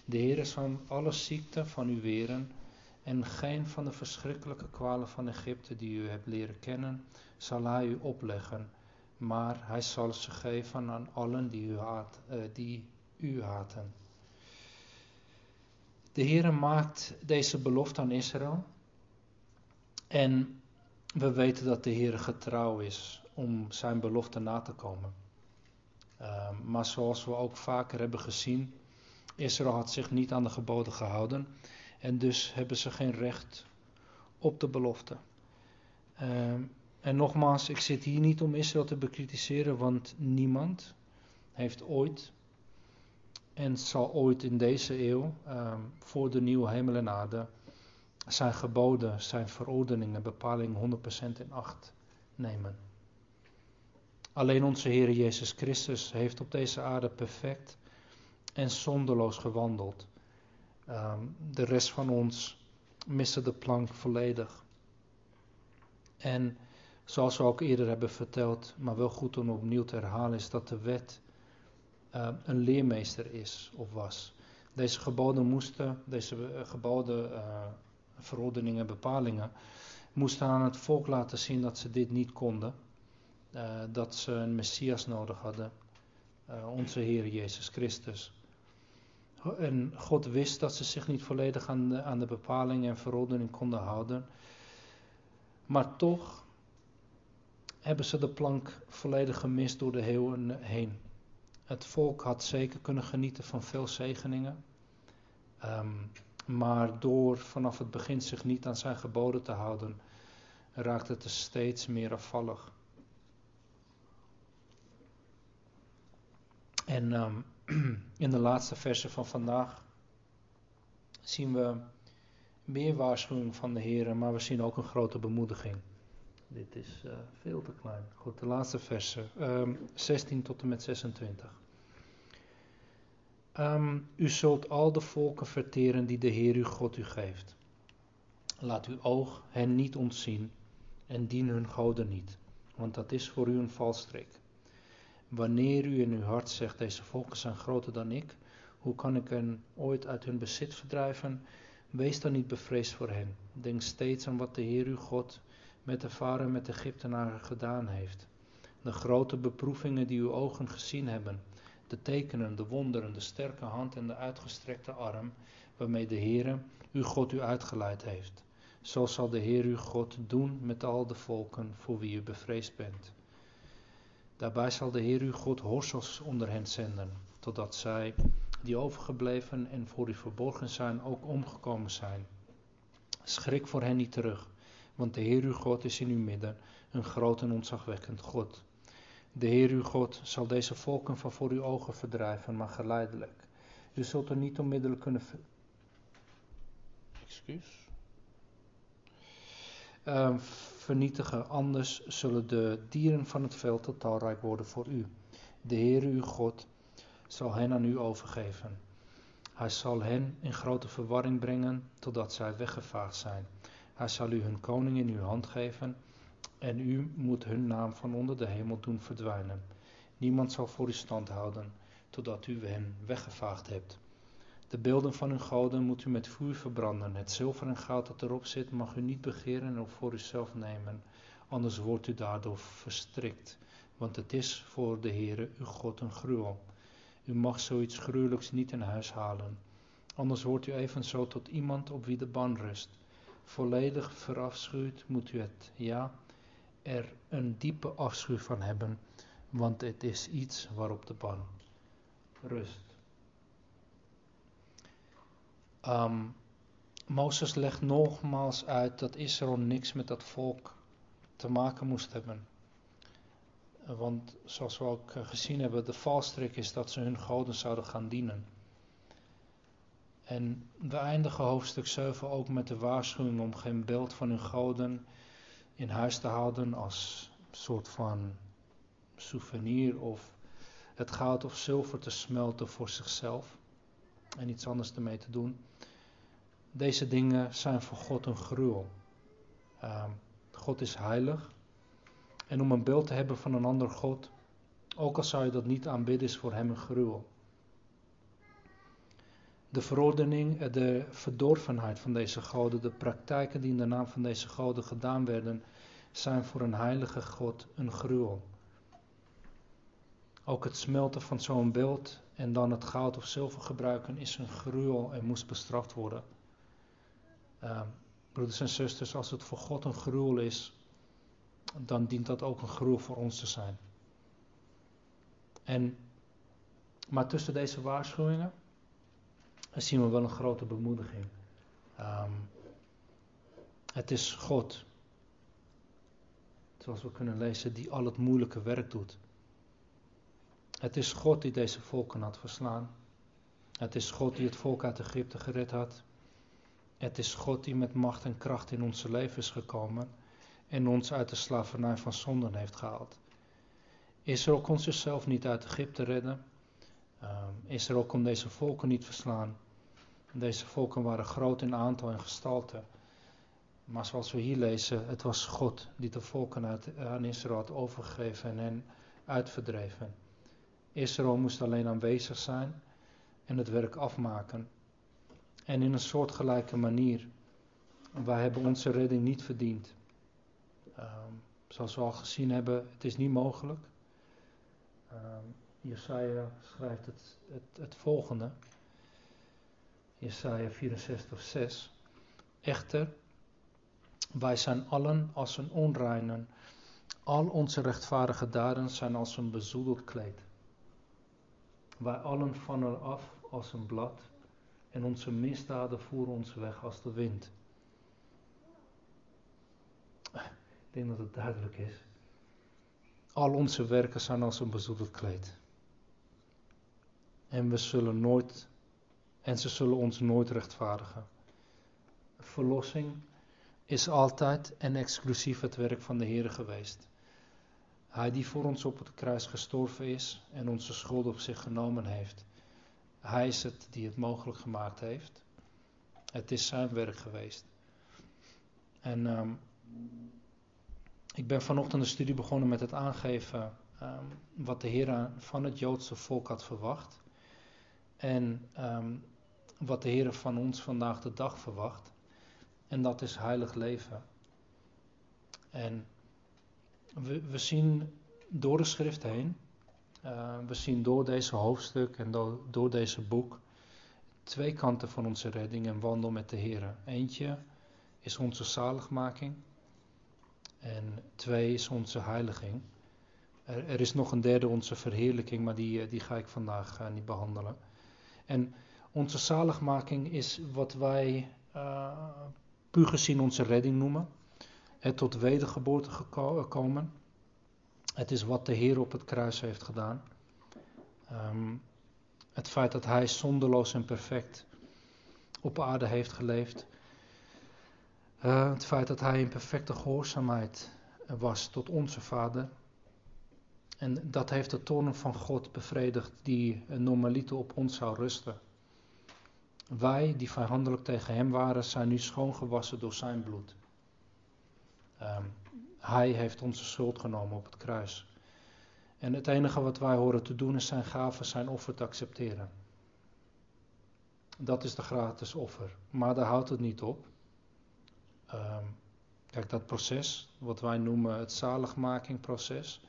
De Heer zal alle ziekte van u weren en geen van de verschrikkelijke kwalen van Egypte die u hebt leren kennen, zal hij u opleggen, maar hij zal ze geven aan allen die u, haat, uh, die u haten. De Heer maakt deze belofte aan Israël en we weten dat de Heer getrouw is om zijn belofte na te komen. Uh, maar zoals we ook vaker hebben gezien, Israël had zich niet aan de geboden gehouden en dus hebben ze geen recht op de belofte. Uh, en nogmaals, ik zit hier niet om Israël te bekritiseren, want niemand heeft ooit en zal ooit in deze eeuw, uh, voor de nieuwe hemel en aarde, zijn geboden, zijn verordeningen, bepalingen 100% in acht nemen. Alleen onze Heer Jezus Christus heeft op deze aarde perfect en zonderloos gewandeld. Um, de rest van ons missen de plank volledig. En zoals we ook eerder hebben verteld, maar wel goed om opnieuw te herhalen, is dat de wet uh, een leermeester is of was. Deze geboden moesten, deze eh, geboden, uh, verordeningen, bepalingen, moesten aan het volk laten zien dat ze dit niet konden. Uh, dat ze een Messias nodig hadden, onze Heer Jezus Christus. En God wist dat ze zich niet volledig aan de, aan de bepalingen en verordeningen konden houden. Maar toch hebben ze de plank volledig gemist door de eeuwen heen. Het volk had zeker kunnen genieten van veel zegeningen. Um, maar door vanaf het begin zich niet aan zijn geboden te houden, raakte het er steeds meer afvallig. En um, in de laatste versen van vandaag zien we meer waarschuwing van de Heer, maar we zien ook een grote bemoediging. Dit is uh, veel te klein. Goed, de laatste versen, um, 16 tot en met 26. Um, u zult al de volken verteren die de Heer uw God u geeft. Laat uw oog hen niet ontzien en dien hun goden niet, want dat is voor u een valstrik. Wanneer u in uw hart zegt, deze volken zijn groter dan ik, hoe kan ik hen ooit uit hun bezit verdrijven? Wees dan niet bevreesd voor hen. Denk steeds aan wat de Heer uw God met de varen met de Egyptenaren gedaan heeft. De grote beproevingen die uw ogen gezien hebben. De tekenen, de wonderen, de sterke hand en de uitgestrekte arm waarmee de Heer uw God u uitgeleid heeft. Zo zal de Heer uw God doen met al de volken voor wie u bevreesd bent. Daarbij zal de Heer uw God horsels onder hen zenden, totdat zij, die overgebleven en voor u verborgen zijn, ook omgekomen zijn. Schrik voor hen niet terug, want de Heer uw God is in uw midden, een groot en ontzagwekkend God. De Heer uw God zal deze volken van voor uw ogen verdrijven, maar geleidelijk. U zult er niet onmiddellijk kunnen. Excuus. Uh, vernietigen, anders zullen de dieren van het veld te talrijk worden voor u. De Heer uw God zal hen aan u overgeven. Hij zal hen in grote verwarring brengen, totdat zij weggevaagd zijn. Hij zal u hun koning in uw hand geven, en u moet hun naam van onder de hemel doen verdwijnen. Niemand zal voor u stand houden, totdat u hen weggevaagd hebt. De beelden van uw goden moet u met vuur verbranden. Het zilver en goud dat erop zit mag u niet begeren of voor uzelf nemen, anders wordt u daardoor verstrikt. Want het is voor de Heere uw God een gruwel. U mag zoiets gruwelijks niet in huis halen, anders wordt u evenzo tot iemand op wie de ban rust. Volledig verafschuwd moet u het, ja, er een diepe afschuw van hebben, want het is iets waarop de ban rust. Um, Mozes legt nogmaals uit dat Israël niks met dat volk te maken moest hebben. Want zoals we ook gezien hebben, de valstrik is dat ze hun goden zouden gaan dienen. En we eindigen hoofdstuk 7 ook met de waarschuwing om geen beeld van hun goden in huis te houden als soort van souvenir of het goud of zilver te smelten voor zichzelf en iets anders ermee te doen. Deze dingen zijn voor God een gruwel. Uh, God is heilig. En om een beeld te hebben van een ander God, ook al zou je dat niet aanbidden, is voor hem een gruwel. De verordening, eh, de verdorvenheid van deze goden, de praktijken die in de naam van deze goden gedaan werden, zijn voor een heilige God een gruwel. Ook het smelten van zo'n beeld en dan het goud of zilver gebruiken is een gruwel en moest bestraft worden. Uh, broeders en zusters, als het voor God een gruwel is, dan dient dat ook een gruwel voor ons te zijn. En, maar tussen deze waarschuwingen zien we wel een grote bemoediging. Um, het is God, zoals we kunnen lezen, die al het moeilijke werk doet. Het is God die deze volken had verslaan. Het is God die het volk uit Egypte gered had. Het is God die met macht en kracht in onze leven is gekomen en ons uit de slavernij van zonden heeft gehaald. Israël kon zichzelf niet uit Egypte redden. Uh, Israël kon deze volken niet verslaan. Deze volken waren groot in aantal en gestalte. Maar zoals we hier lezen, het was God die de volken aan Israël had overgegeven en hen uitverdreven. Israël moest alleen aanwezig zijn en het werk afmaken. En in een soortgelijke manier. Wij hebben onze redding niet verdiend. Um, zoals we al gezien hebben, het is niet mogelijk. Um, Jesaja schrijft het, het, het volgende. Jesaja 64, 6. Echter, wij zijn allen als een onreinen. Al onze rechtvaardige daden zijn als een bezoedeld kleed. Wij allen vallen af als een blad en onze misdaden voeren ons weg als de wind. Ik denk dat het duidelijk is. Al onze werken zijn als een bezoedeld kleed. En we zullen nooit, en ze zullen ons nooit rechtvaardigen. Verlossing is altijd en exclusief het werk van de Heer geweest. Hij die voor ons op het kruis gestorven is en onze schuld op zich genomen heeft. Hij is het die het mogelijk gemaakt heeft. Het is zijn werk geweest. En um, ik ben vanochtend de studie begonnen met het aangeven um, wat de Heer van het Joodse volk had verwacht. En um, wat de Heer van ons vandaag de dag verwacht. En dat is heilig leven. En we, we zien door de schrift heen, uh, we zien door deze hoofdstuk en door, deze boek twee kanten van onze redding en wandel met de Heer. Eentje is onze zaligmaking en twee is onze heiliging. Er, is nog een derde, onze verheerlijking, maar die, die ga ik vandaag uh, niet behandelen. En onze zaligmaking is wat wij uh, puur gezien onze redding noemen het tot wedergeboorte gekomen. Het is wat de Heer op het kruis heeft gedaan. Um, het feit dat Hij zonderloos en perfect op aarde heeft geleefd. Uh, het feit dat Hij in perfecte gehoorzaamheid was tot onze Vader. En dat heeft de toorn van God bevredigd die normaliter op ons zou rusten. Wij, die vijandelijk tegen Hem waren, zijn nu schoongewassen door Zijn bloed. Um, hij heeft onze schuld genomen op het kruis. En het enige wat wij horen te doen is zijn gaven, zijn offer te accepteren. Dat is de gratis offer. Maar daar houdt het niet op. Um, kijk, dat proces, wat wij noemen het zaligmakingproces,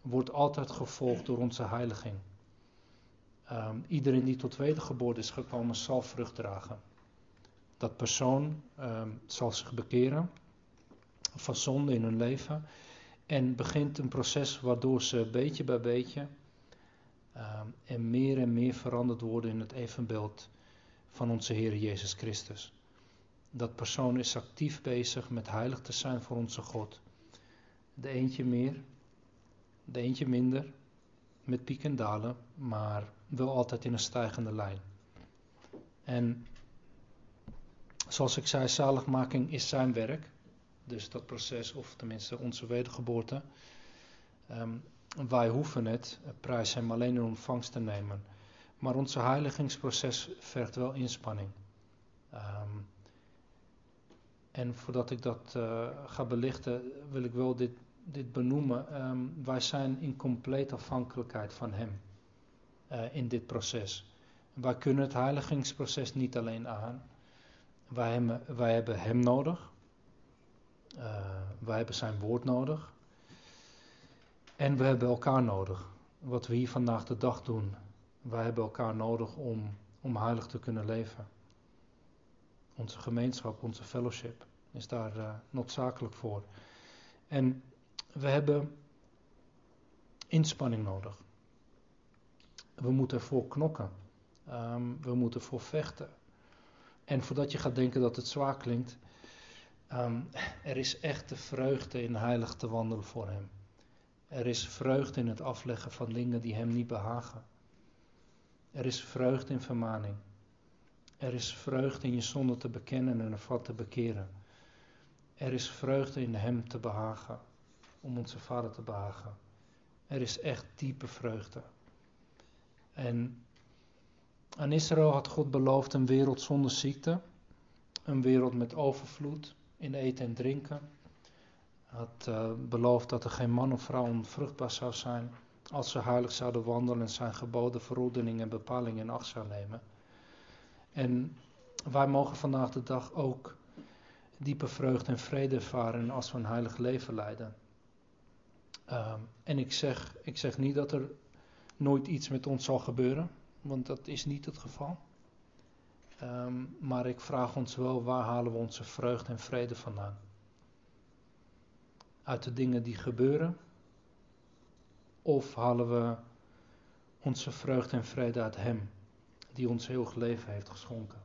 wordt altijd gevolgd door onze heiliging. Um, iedereen die tot wedergeboorte is gekomen, zal vrucht dragen. Dat persoon um, zal zich bekeren van zonde in hun leven. En begint een proces waardoor ze beetje bij beetje uh, en meer en meer veranderd worden in het evenbeeld van onze Heer Jezus Christus. Dat persoon is actief bezig met heilig te zijn voor onze God. De eentje meer, de eentje minder, met piek en dalen, maar wel altijd in een stijgende lijn. En zoals ik zei, zaligmaking is zijn werk. Dus dat proces, of tenminste onze wedergeboorte. Um, wij hoeven het, prijs hem alleen in ontvangst te nemen. Maar ons heiligingsproces vergt wel inspanning. Um, en voordat ik dat uh, ga belichten, wil ik wel dit, dit benoemen. Um, wij zijn in complete afhankelijkheid van Hem uh, in dit proces. Wij kunnen het heiligingsproces niet alleen aan. Wij hebben Hem nodig. Uh, wij hebben Zijn woord nodig. En we hebben elkaar nodig. Wat we hier vandaag de dag doen. Wij hebben elkaar nodig om, om heilig te kunnen leven. Onze gemeenschap, onze fellowship is daar uh, noodzakelijk voor. En we hebben inspanning nodig. We moeten ervoor knokken. Um, we moeten ervoor vechten. En voordat je gaat denken dat het zwaar klinkt, um, er is echte vreugde in heilig te wandelen voor Hem. Er is vreugde in het afleggen van dingen die Hem niet behagen. Er is vreugde in vermaning. Er is vreugde in je zonde te bekennen en ervan te bekeren. Er is vreugde in Hem te behagen, om onze Vader te behagen. Er is echt diepe vreugde. En aan Israël had God beloofd een wereld zonder ziekte, een wereld met overvloed in eten en drinken. Had uh, beloofd dat er geen man of vrouw onvruchtbaar zou zijn als ze heilig zouden wandelen en zijn geboden, verordeningen en bepalingen in acht zou nemen. En wij mogen vandaag de dag ook diepe vreugde en vrede ervaren als we een heilig leven leiden. Um, en ik zeg, ik zeg niet dat er nooit iets met ons zal gebeuren, want dat is niet het geval. Um, maar ik vraag ons wel, waar halen we onze vreugde en vrede vandaan? Uit de dingen die gebeuren? Of halen we onze vreugde en vrede uit Hem, die ons heel leven heeft geschonken?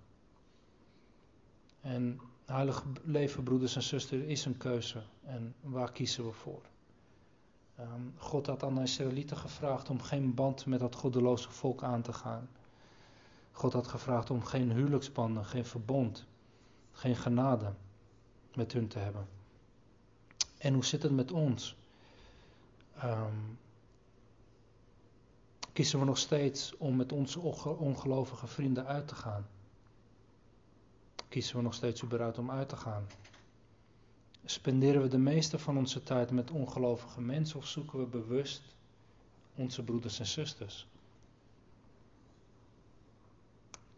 En heilig leven, broeders en zusters, is een keuze. En waar kiezen we voor? Um, God had aan de Israëlieten gevraagd om geen band met dat goddeloze volk aan te gaan. God had gevraagd om geen huwelijksbanden, geen verbond, geen genade met hun te hebben. En hoe zit het met ons? Um, kiezen we nog steeds om met onze ongelovige vrienden uit te gaan? Kiezen we nog steeds überhaupt om uit te gaan? Spenderen we de meeste van onze tijd met ongelovige mensen of zoeken we bewust onze broeders en zusters?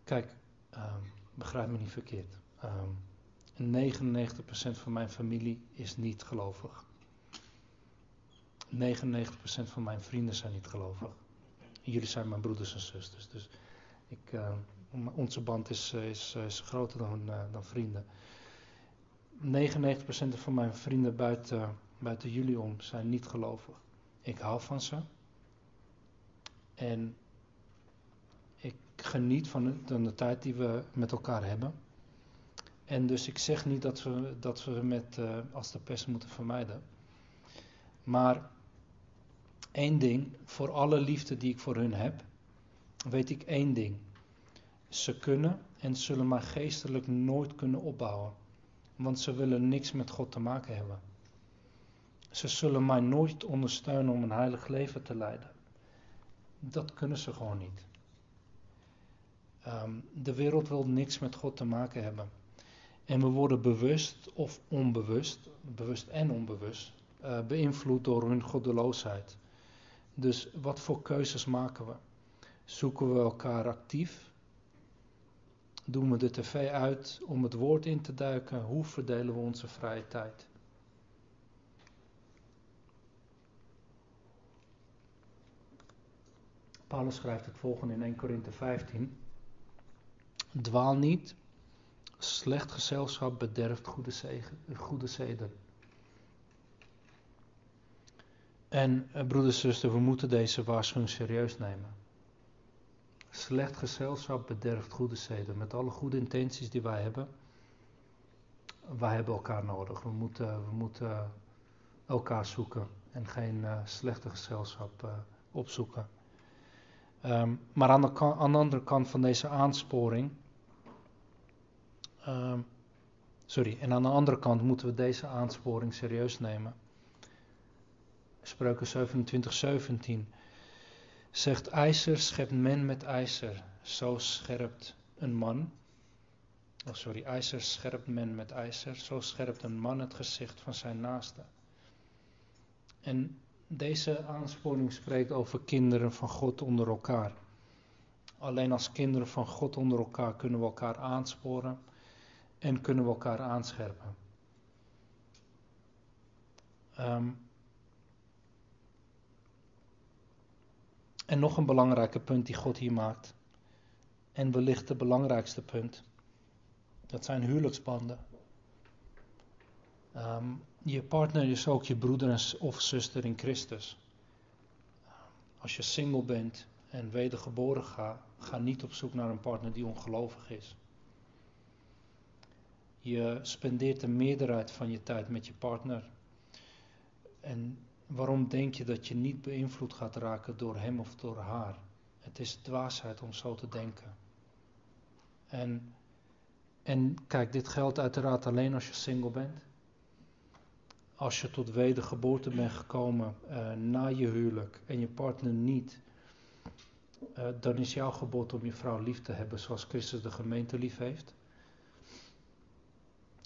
Kijk, um, begrijp me niet verkeerd. Um, 99% van mijn familie is niet gelovig. 99% van mijn vrienden zijn niet gelovig. Jullie zijn mijn broeders en zusters. Dus ik, uh, onze band is, is, is groter dan, uh, dan vrienden. 99% van mijn vrienden buiten, buiten jullie om zijn niet gelovig. Ik hou van ze. En geniet van de, de tijd die we met elkaar hebben. En dus ik zeg niet dat we, dat we met uh, als de pest moeten vermijden. Maar één ding, voor alle liefde die ik voor hun heb, weet ik één ding. Ze kunnen en zullen mij geestelijk nooit kunnen opbouwen want ze willen niks met God te maken hebben. Ze zullen mij nooit ondersteunen om een heilig leven te leiden. Dat kunnen ze gewoon niet. Um, de wereld wil niks met God te maken hebben. En we worden bewust of onbewust, bewust en onbewust, uh, beïnvloed door hun goddeloosheid. Dus wat voor keuzes maken we? Zoeken we elkaar actief doen we de tv uit om het woord in te duiken? Hoe verdelen we onze vrije tijd? Paulus schrijft het volgende in 1 Korinthe 15. Dwaal niet, slecht gezelschap bederft goede, zeden. En eh, broeders en zusters, we moeten deze waarschuwing serieus nemen. Slecht gezelschap bederft goede zeden. Met alle goede intenties die wij hebben. Wij hebben elkaar nodig. We moeten, we moeten elkaar zoeken. En geen uh, slechte gezelschap uh, opzoeken. Um, maar aan de, aan de, andere kant van deze aansporing ehm, sorry, en aan de andere kant moeten we deze aansporing serieus nemen. Spreuken 27, 17 zegt ijzer schept men met ijzer, zo scherpt een man. Oh sorry, ijzer scherpt men met ijzer, zo scherpt een man het gezicht van zijn naaste. En deze aansporing spreekt over kinderen van God onder elkaar. Alleen als kinderen van God onder elkaar kunnen we elkaar aansporen en kunnen we elkaar aanscherpen. Um, en nog een belangrijke punt die God hier maakt. En wellicht het belangrijkste punt. Dat zijn huwelijksbanden. Um, je partner is ook je broeder of zuster in Christus. Als je single bent en wedergeboren gaat, ga niet op zoek naar een partner die ongelovig is. Je spendeert de meerderheid van je tijd met je partner. En waarom denk je dat je niet beïnvloed gaat raken door hem of door haar? Het is dwaasheid om zo te denken. En, en kijk, dit geldt uiteraard alleen als je single bent als je tot wedergeboorte bent gekomen uh, na je huwelijk en je partner niet, uh, dan is jouw gebod om je vrouw lief te hebben zoals Christus de gemeente lief heeft.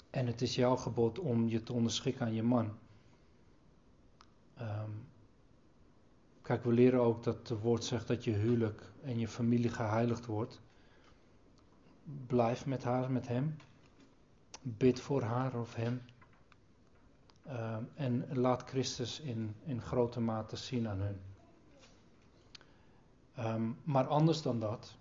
En het is jouw gebod om je te onderschikken aan je man. Um, kijk, we leren ook dat het woord zegt dat je huwelijk en je familie geheiligd wordt. Blijf met haar, met hem. Bid voor haar of hem. Uh, en laat Christus in, in grote mate zien aan hun. Um, maar anders dan dat.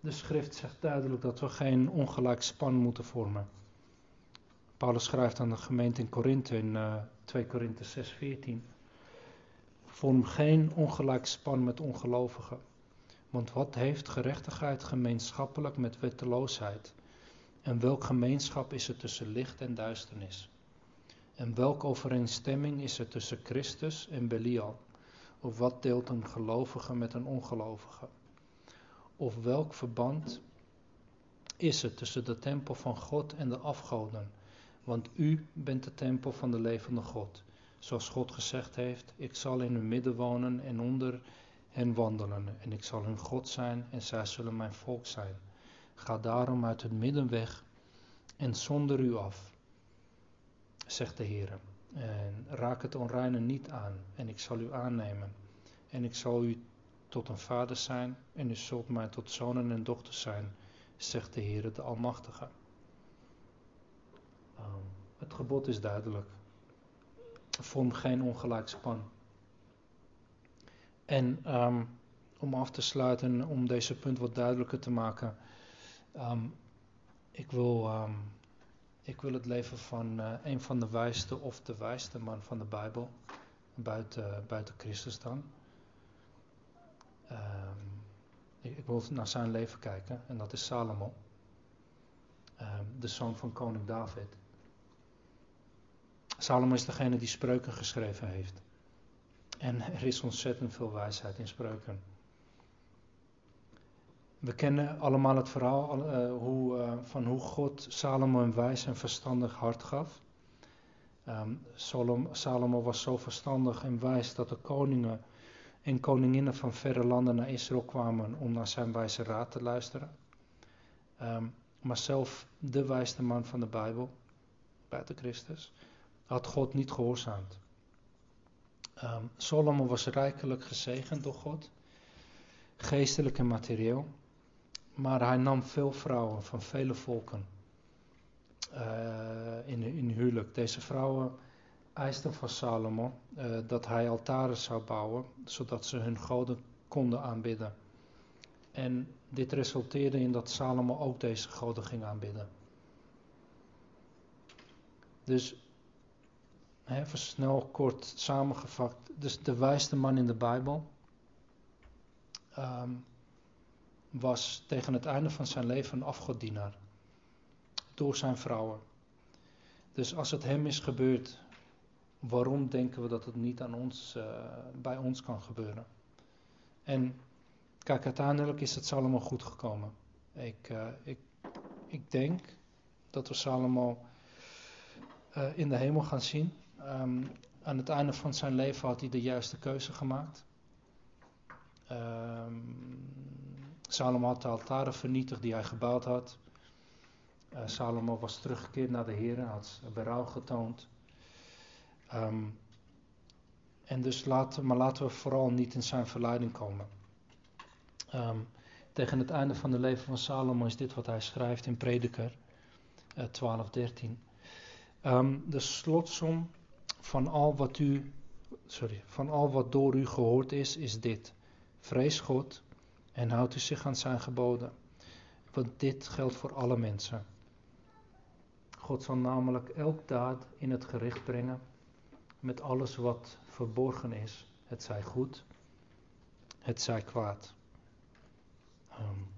De schrift zegt duidelijk dat we geen ongelijk span moeten vormen. Paulus schrijft aan de gemeente in Korinthe in uh, 2 Korinthe 6:14. Vorm geen ongelijk span met ongelovigen. Want wat heeft gerechtigheid gemeenschappelijk met wetteloosheid? En welk gemeenschap is er tussen licht en duisternis? En welke overeenstemming is er tussen Christus en Belial? Of wat deelt een gelovige met een ongelovige? Of welk verband is er tussen de tempel van God en de afgoden? Want u bent de tempel van de levende God. Zoals God gezegd heeft: Ik zal in hun midden wonen en onder hen wandelen. En ik zal hun God zijn en zij zullen mijn volk zijn. Ga daarom uit het midden weg en zonder u af, zegt de Heer. En raak het onreine niet aan, en ik zal u aannemen. En ik zal u tot een vader zijn, en u zult mij tot zonen en dochters zijn, zegt de Heer, de Almachtige. Um, het gebod is duidelijk. Vorm geen ongelijk span. En um, om af te sluiten, om deze punt wat duidelijker te maken. Um, ik, wil, um, ik wil het leven van uh, een van de wijste of de wijste man van de Bijbel, buiten, buiten Christus dan. Um, ik, ik, wil naar zijn leven kijken en dat is Salomo, de zoon van koning David. Salomo is degene die spreuken geschreven heeft. En er is ontzettend veel wijsheid in spreuken. We kennen allemaal het verhaal uh, hoe, uh, van hoe God Salomo een wijs en verstandig hart gaf. Um, Salomo was zo verstandig en wijs dat de koningen en koninginnen van verre landen naar Israël kwamen om naar zijn wijze raad te luisteren. Um, maar zelf de wijste man van de Bijbel, buiten Christus, had God niet gehoorzaamd. Um, Salomo was rijkelijk gezegend door God, geestelijk en materieel. Maar hij nam veel vrouwen van vele volken uh, in, in huwelijk. Deze vrouwen eisten van Salomo uh, dat hij altaren zou bouwen, zodat ze hun goden konden aanbidden. En dit resulteerde in dat Salomo ook deze goden ging aanbidden. Dus, even snel kort samengevat, dus de wijste man in de Bijbel. Um, was tegen het einde van zijn leven een afgoddienaar. Door zijn vrouwen. Dus als het hem is gebeurd, waarom denken we dat het niet aan ons, uh, bij ons kan gebeuren? En kijk, uiteindelijk is het allemaal goed gekomen. Ik, uh, ik, ik denk dat we Salomo uh, in de hemel gaan zien. Um, aan het einde van zijn leven had hij de juiste keuze gemaakt. Um, Salomo had de altaren vernietigd die hij gebouwd had. Uh, Salomo was teruggekeerd naar de Heer, had berouw getoond. Um, en dus maar laten we vooral niet in zijn verleiding komen. Um, tegen het einde van het leven van Salomo is dit wat hij schrijft in Prediker uh, 12, 13. Um, de slotsom van al wat u, sorry, van al wat door u gehoord is, is dit. Vrees God en houdt u zich aan zijn geboden. Want dit geldt voor alle mensen. God zal namelijk elk daad in het gericht brengen met alles wat verborgen is. Het zij goed, het zij kwaad. Um,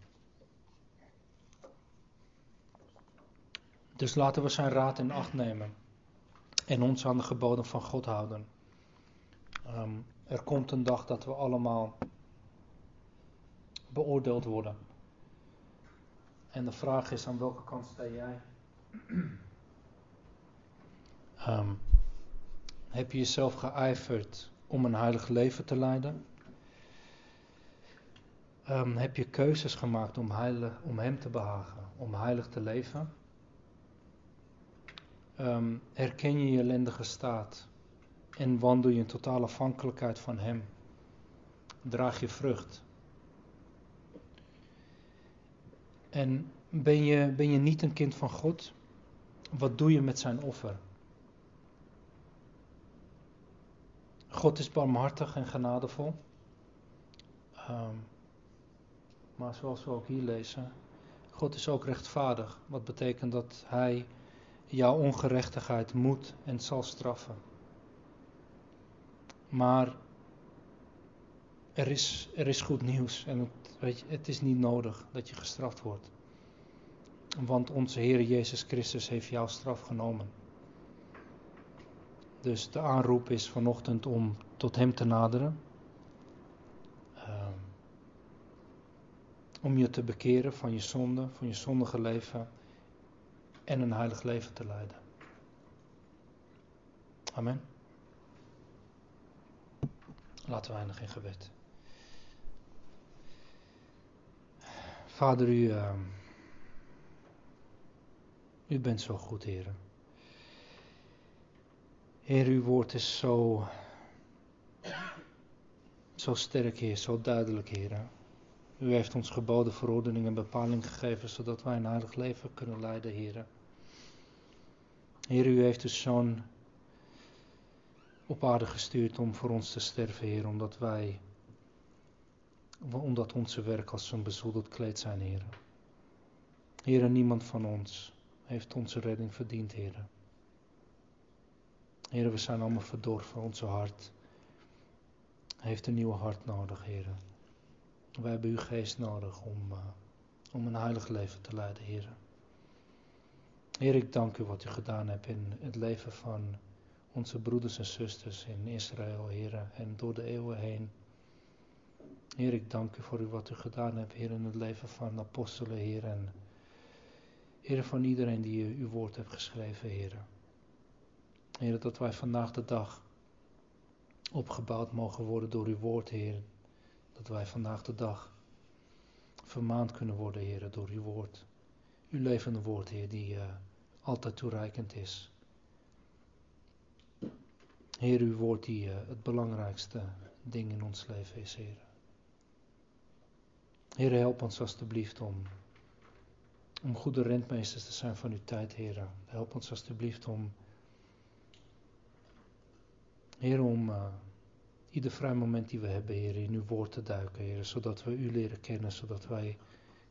dus laten we zijn raad in acht nemen en ons aan de geboden van God houden. Um, er komt een dag dat we allemaal beoordeeld worden. En de vraag is: aan welke kant sta jij? Um, <clears throat> heb je jezelf geijverd om een heilig leven te leiden? Um, heb je keuzes gemaakt om, om Hem te behagen, om heilig te leven? Um, herken je je ellendige staat en wandel je in totale afhankelijkheid van Hem? Draag je vrucht? En ben je, ben je niet een kind van God? Wat doe je met zijn offer? God is barmhartig en genadevol. Um, maar zoals we ook hier lezen, God is ook rechtvaardig. Wat betekent dat Hij jouw ongerechtigheid moet en zal straffen. Maar er is, er is goed nieuws en het, weet je, het is niet nodig dat je gestraft wordt. Want onze Heer Jezus Christus heeft jouw straf genomen. Dus de aanroep is vanochtend om tot Hem te naderen. Um, om je te bekeren van je zonde, van je zondige leven en een heilig leven te leiden. Amen. Laten we eindigen in gebed. Vader, u, uh, u bent zo goed, Heer. Heer, uw woord is zo, zo sterk, Heer, zo duidelijk, Heer. U heeft ons geboden, verordeningen en bepaling gegeven, zodat wij een heilig leven kunnen leiden, Heer. Heer, u heeft uw zoon op aarde gestuurd om voor ons te sterven, Heer, omdat wij, omdat onze werk als zo'n bezoedeld kleed zijn, Heer. Heer, niemand van ons heeft onze redding verdiend, Heer. Heer, we zijn allemaal verdorven, onze hart heeft een nieuwe hart nodig, Heer. Wij hebben uw geest nodig om, uh, om een heilig leven te leiden, Heer. Heer, ik dank u wat u gedaan hebt in het leven van onze broeders en zusters in Israël, Heer, en door de eeuwen heen. Heer, ik dank u voor u wat u gedaan hebt, Heer, in het leven van apostelen, Heer, en Heer, van iedereen die uw woord hebt geschreven, Heer. Heer, dat wij vandaag de dag opgebouwd mogen worden door uw woord, Heer. Dat wij vandaag de dag vermaand kunnen worden, Heer, door uw woord. Uw levende woord, Heer, die uh, altijd toereikend is. Heer, uw woord die uh, het belangrijkste ding in ons leven is, Heer. Heer, help ons alstublieft om, om goede rentmeesters te zijn van uw tijd, Heer. Help ons alstublieft om, Heer, om uh, ieder vrij moment die we hebben, Heer, in uw woord te duiken, Heer. Zodat we u leren kennen, zodat wij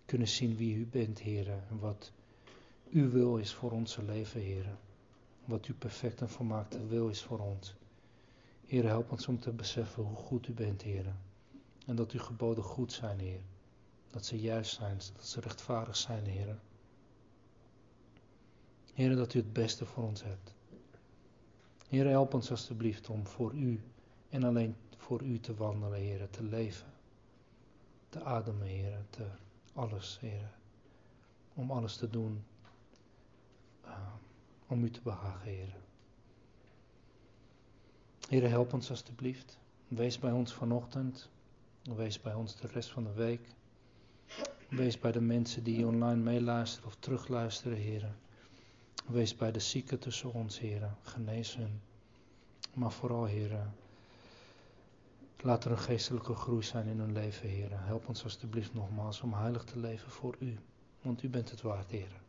kunnen zien wie u bent, Heer. En wat uw wil is voor onze leven, Heer. Wat uw perfect en volmaakte wil is voor ons. Heer, help ons om te beseffen hoe goed u bent, Heer. En dat uw geboden goed zijn, Heer. Dat ze juist zijn, dat ze rechtvaardig zijn, Heer. Heer, dat u het beste voor ons hebt. Heer, help ons alstublieft om voor u en alleen voor u te wandelen, Heer, te leven, te ademen, Heer, te alles, Heer. om alles te doen uh, om u te behagen, Heer. Heer, help ons alstublieft. Wees bij ons vanochtend. Wees bij ons de rest van de week. Wees bij de mensen die online meeluisteren of terugluisteren, Heer. Wees bij de zieken tussen ons, Heer. Genees hun. Maar vooral, Heer, laat er een geestelijke groei zijn in hun leven, Heer. Help ons alstublieft nogmaals om heilig te leven voor U. Want U bent het waard, Heer.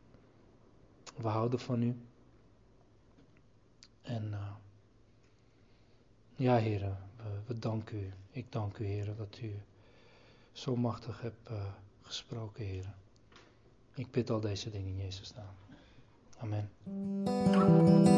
We houden van U. En uh, ja, Heer, we, we, danken U. Ik dank U, Heer, dat U zo machtig hebt uh, gesproken, Heer. Ik bid al deze dingen in Jezus' naam. Amen.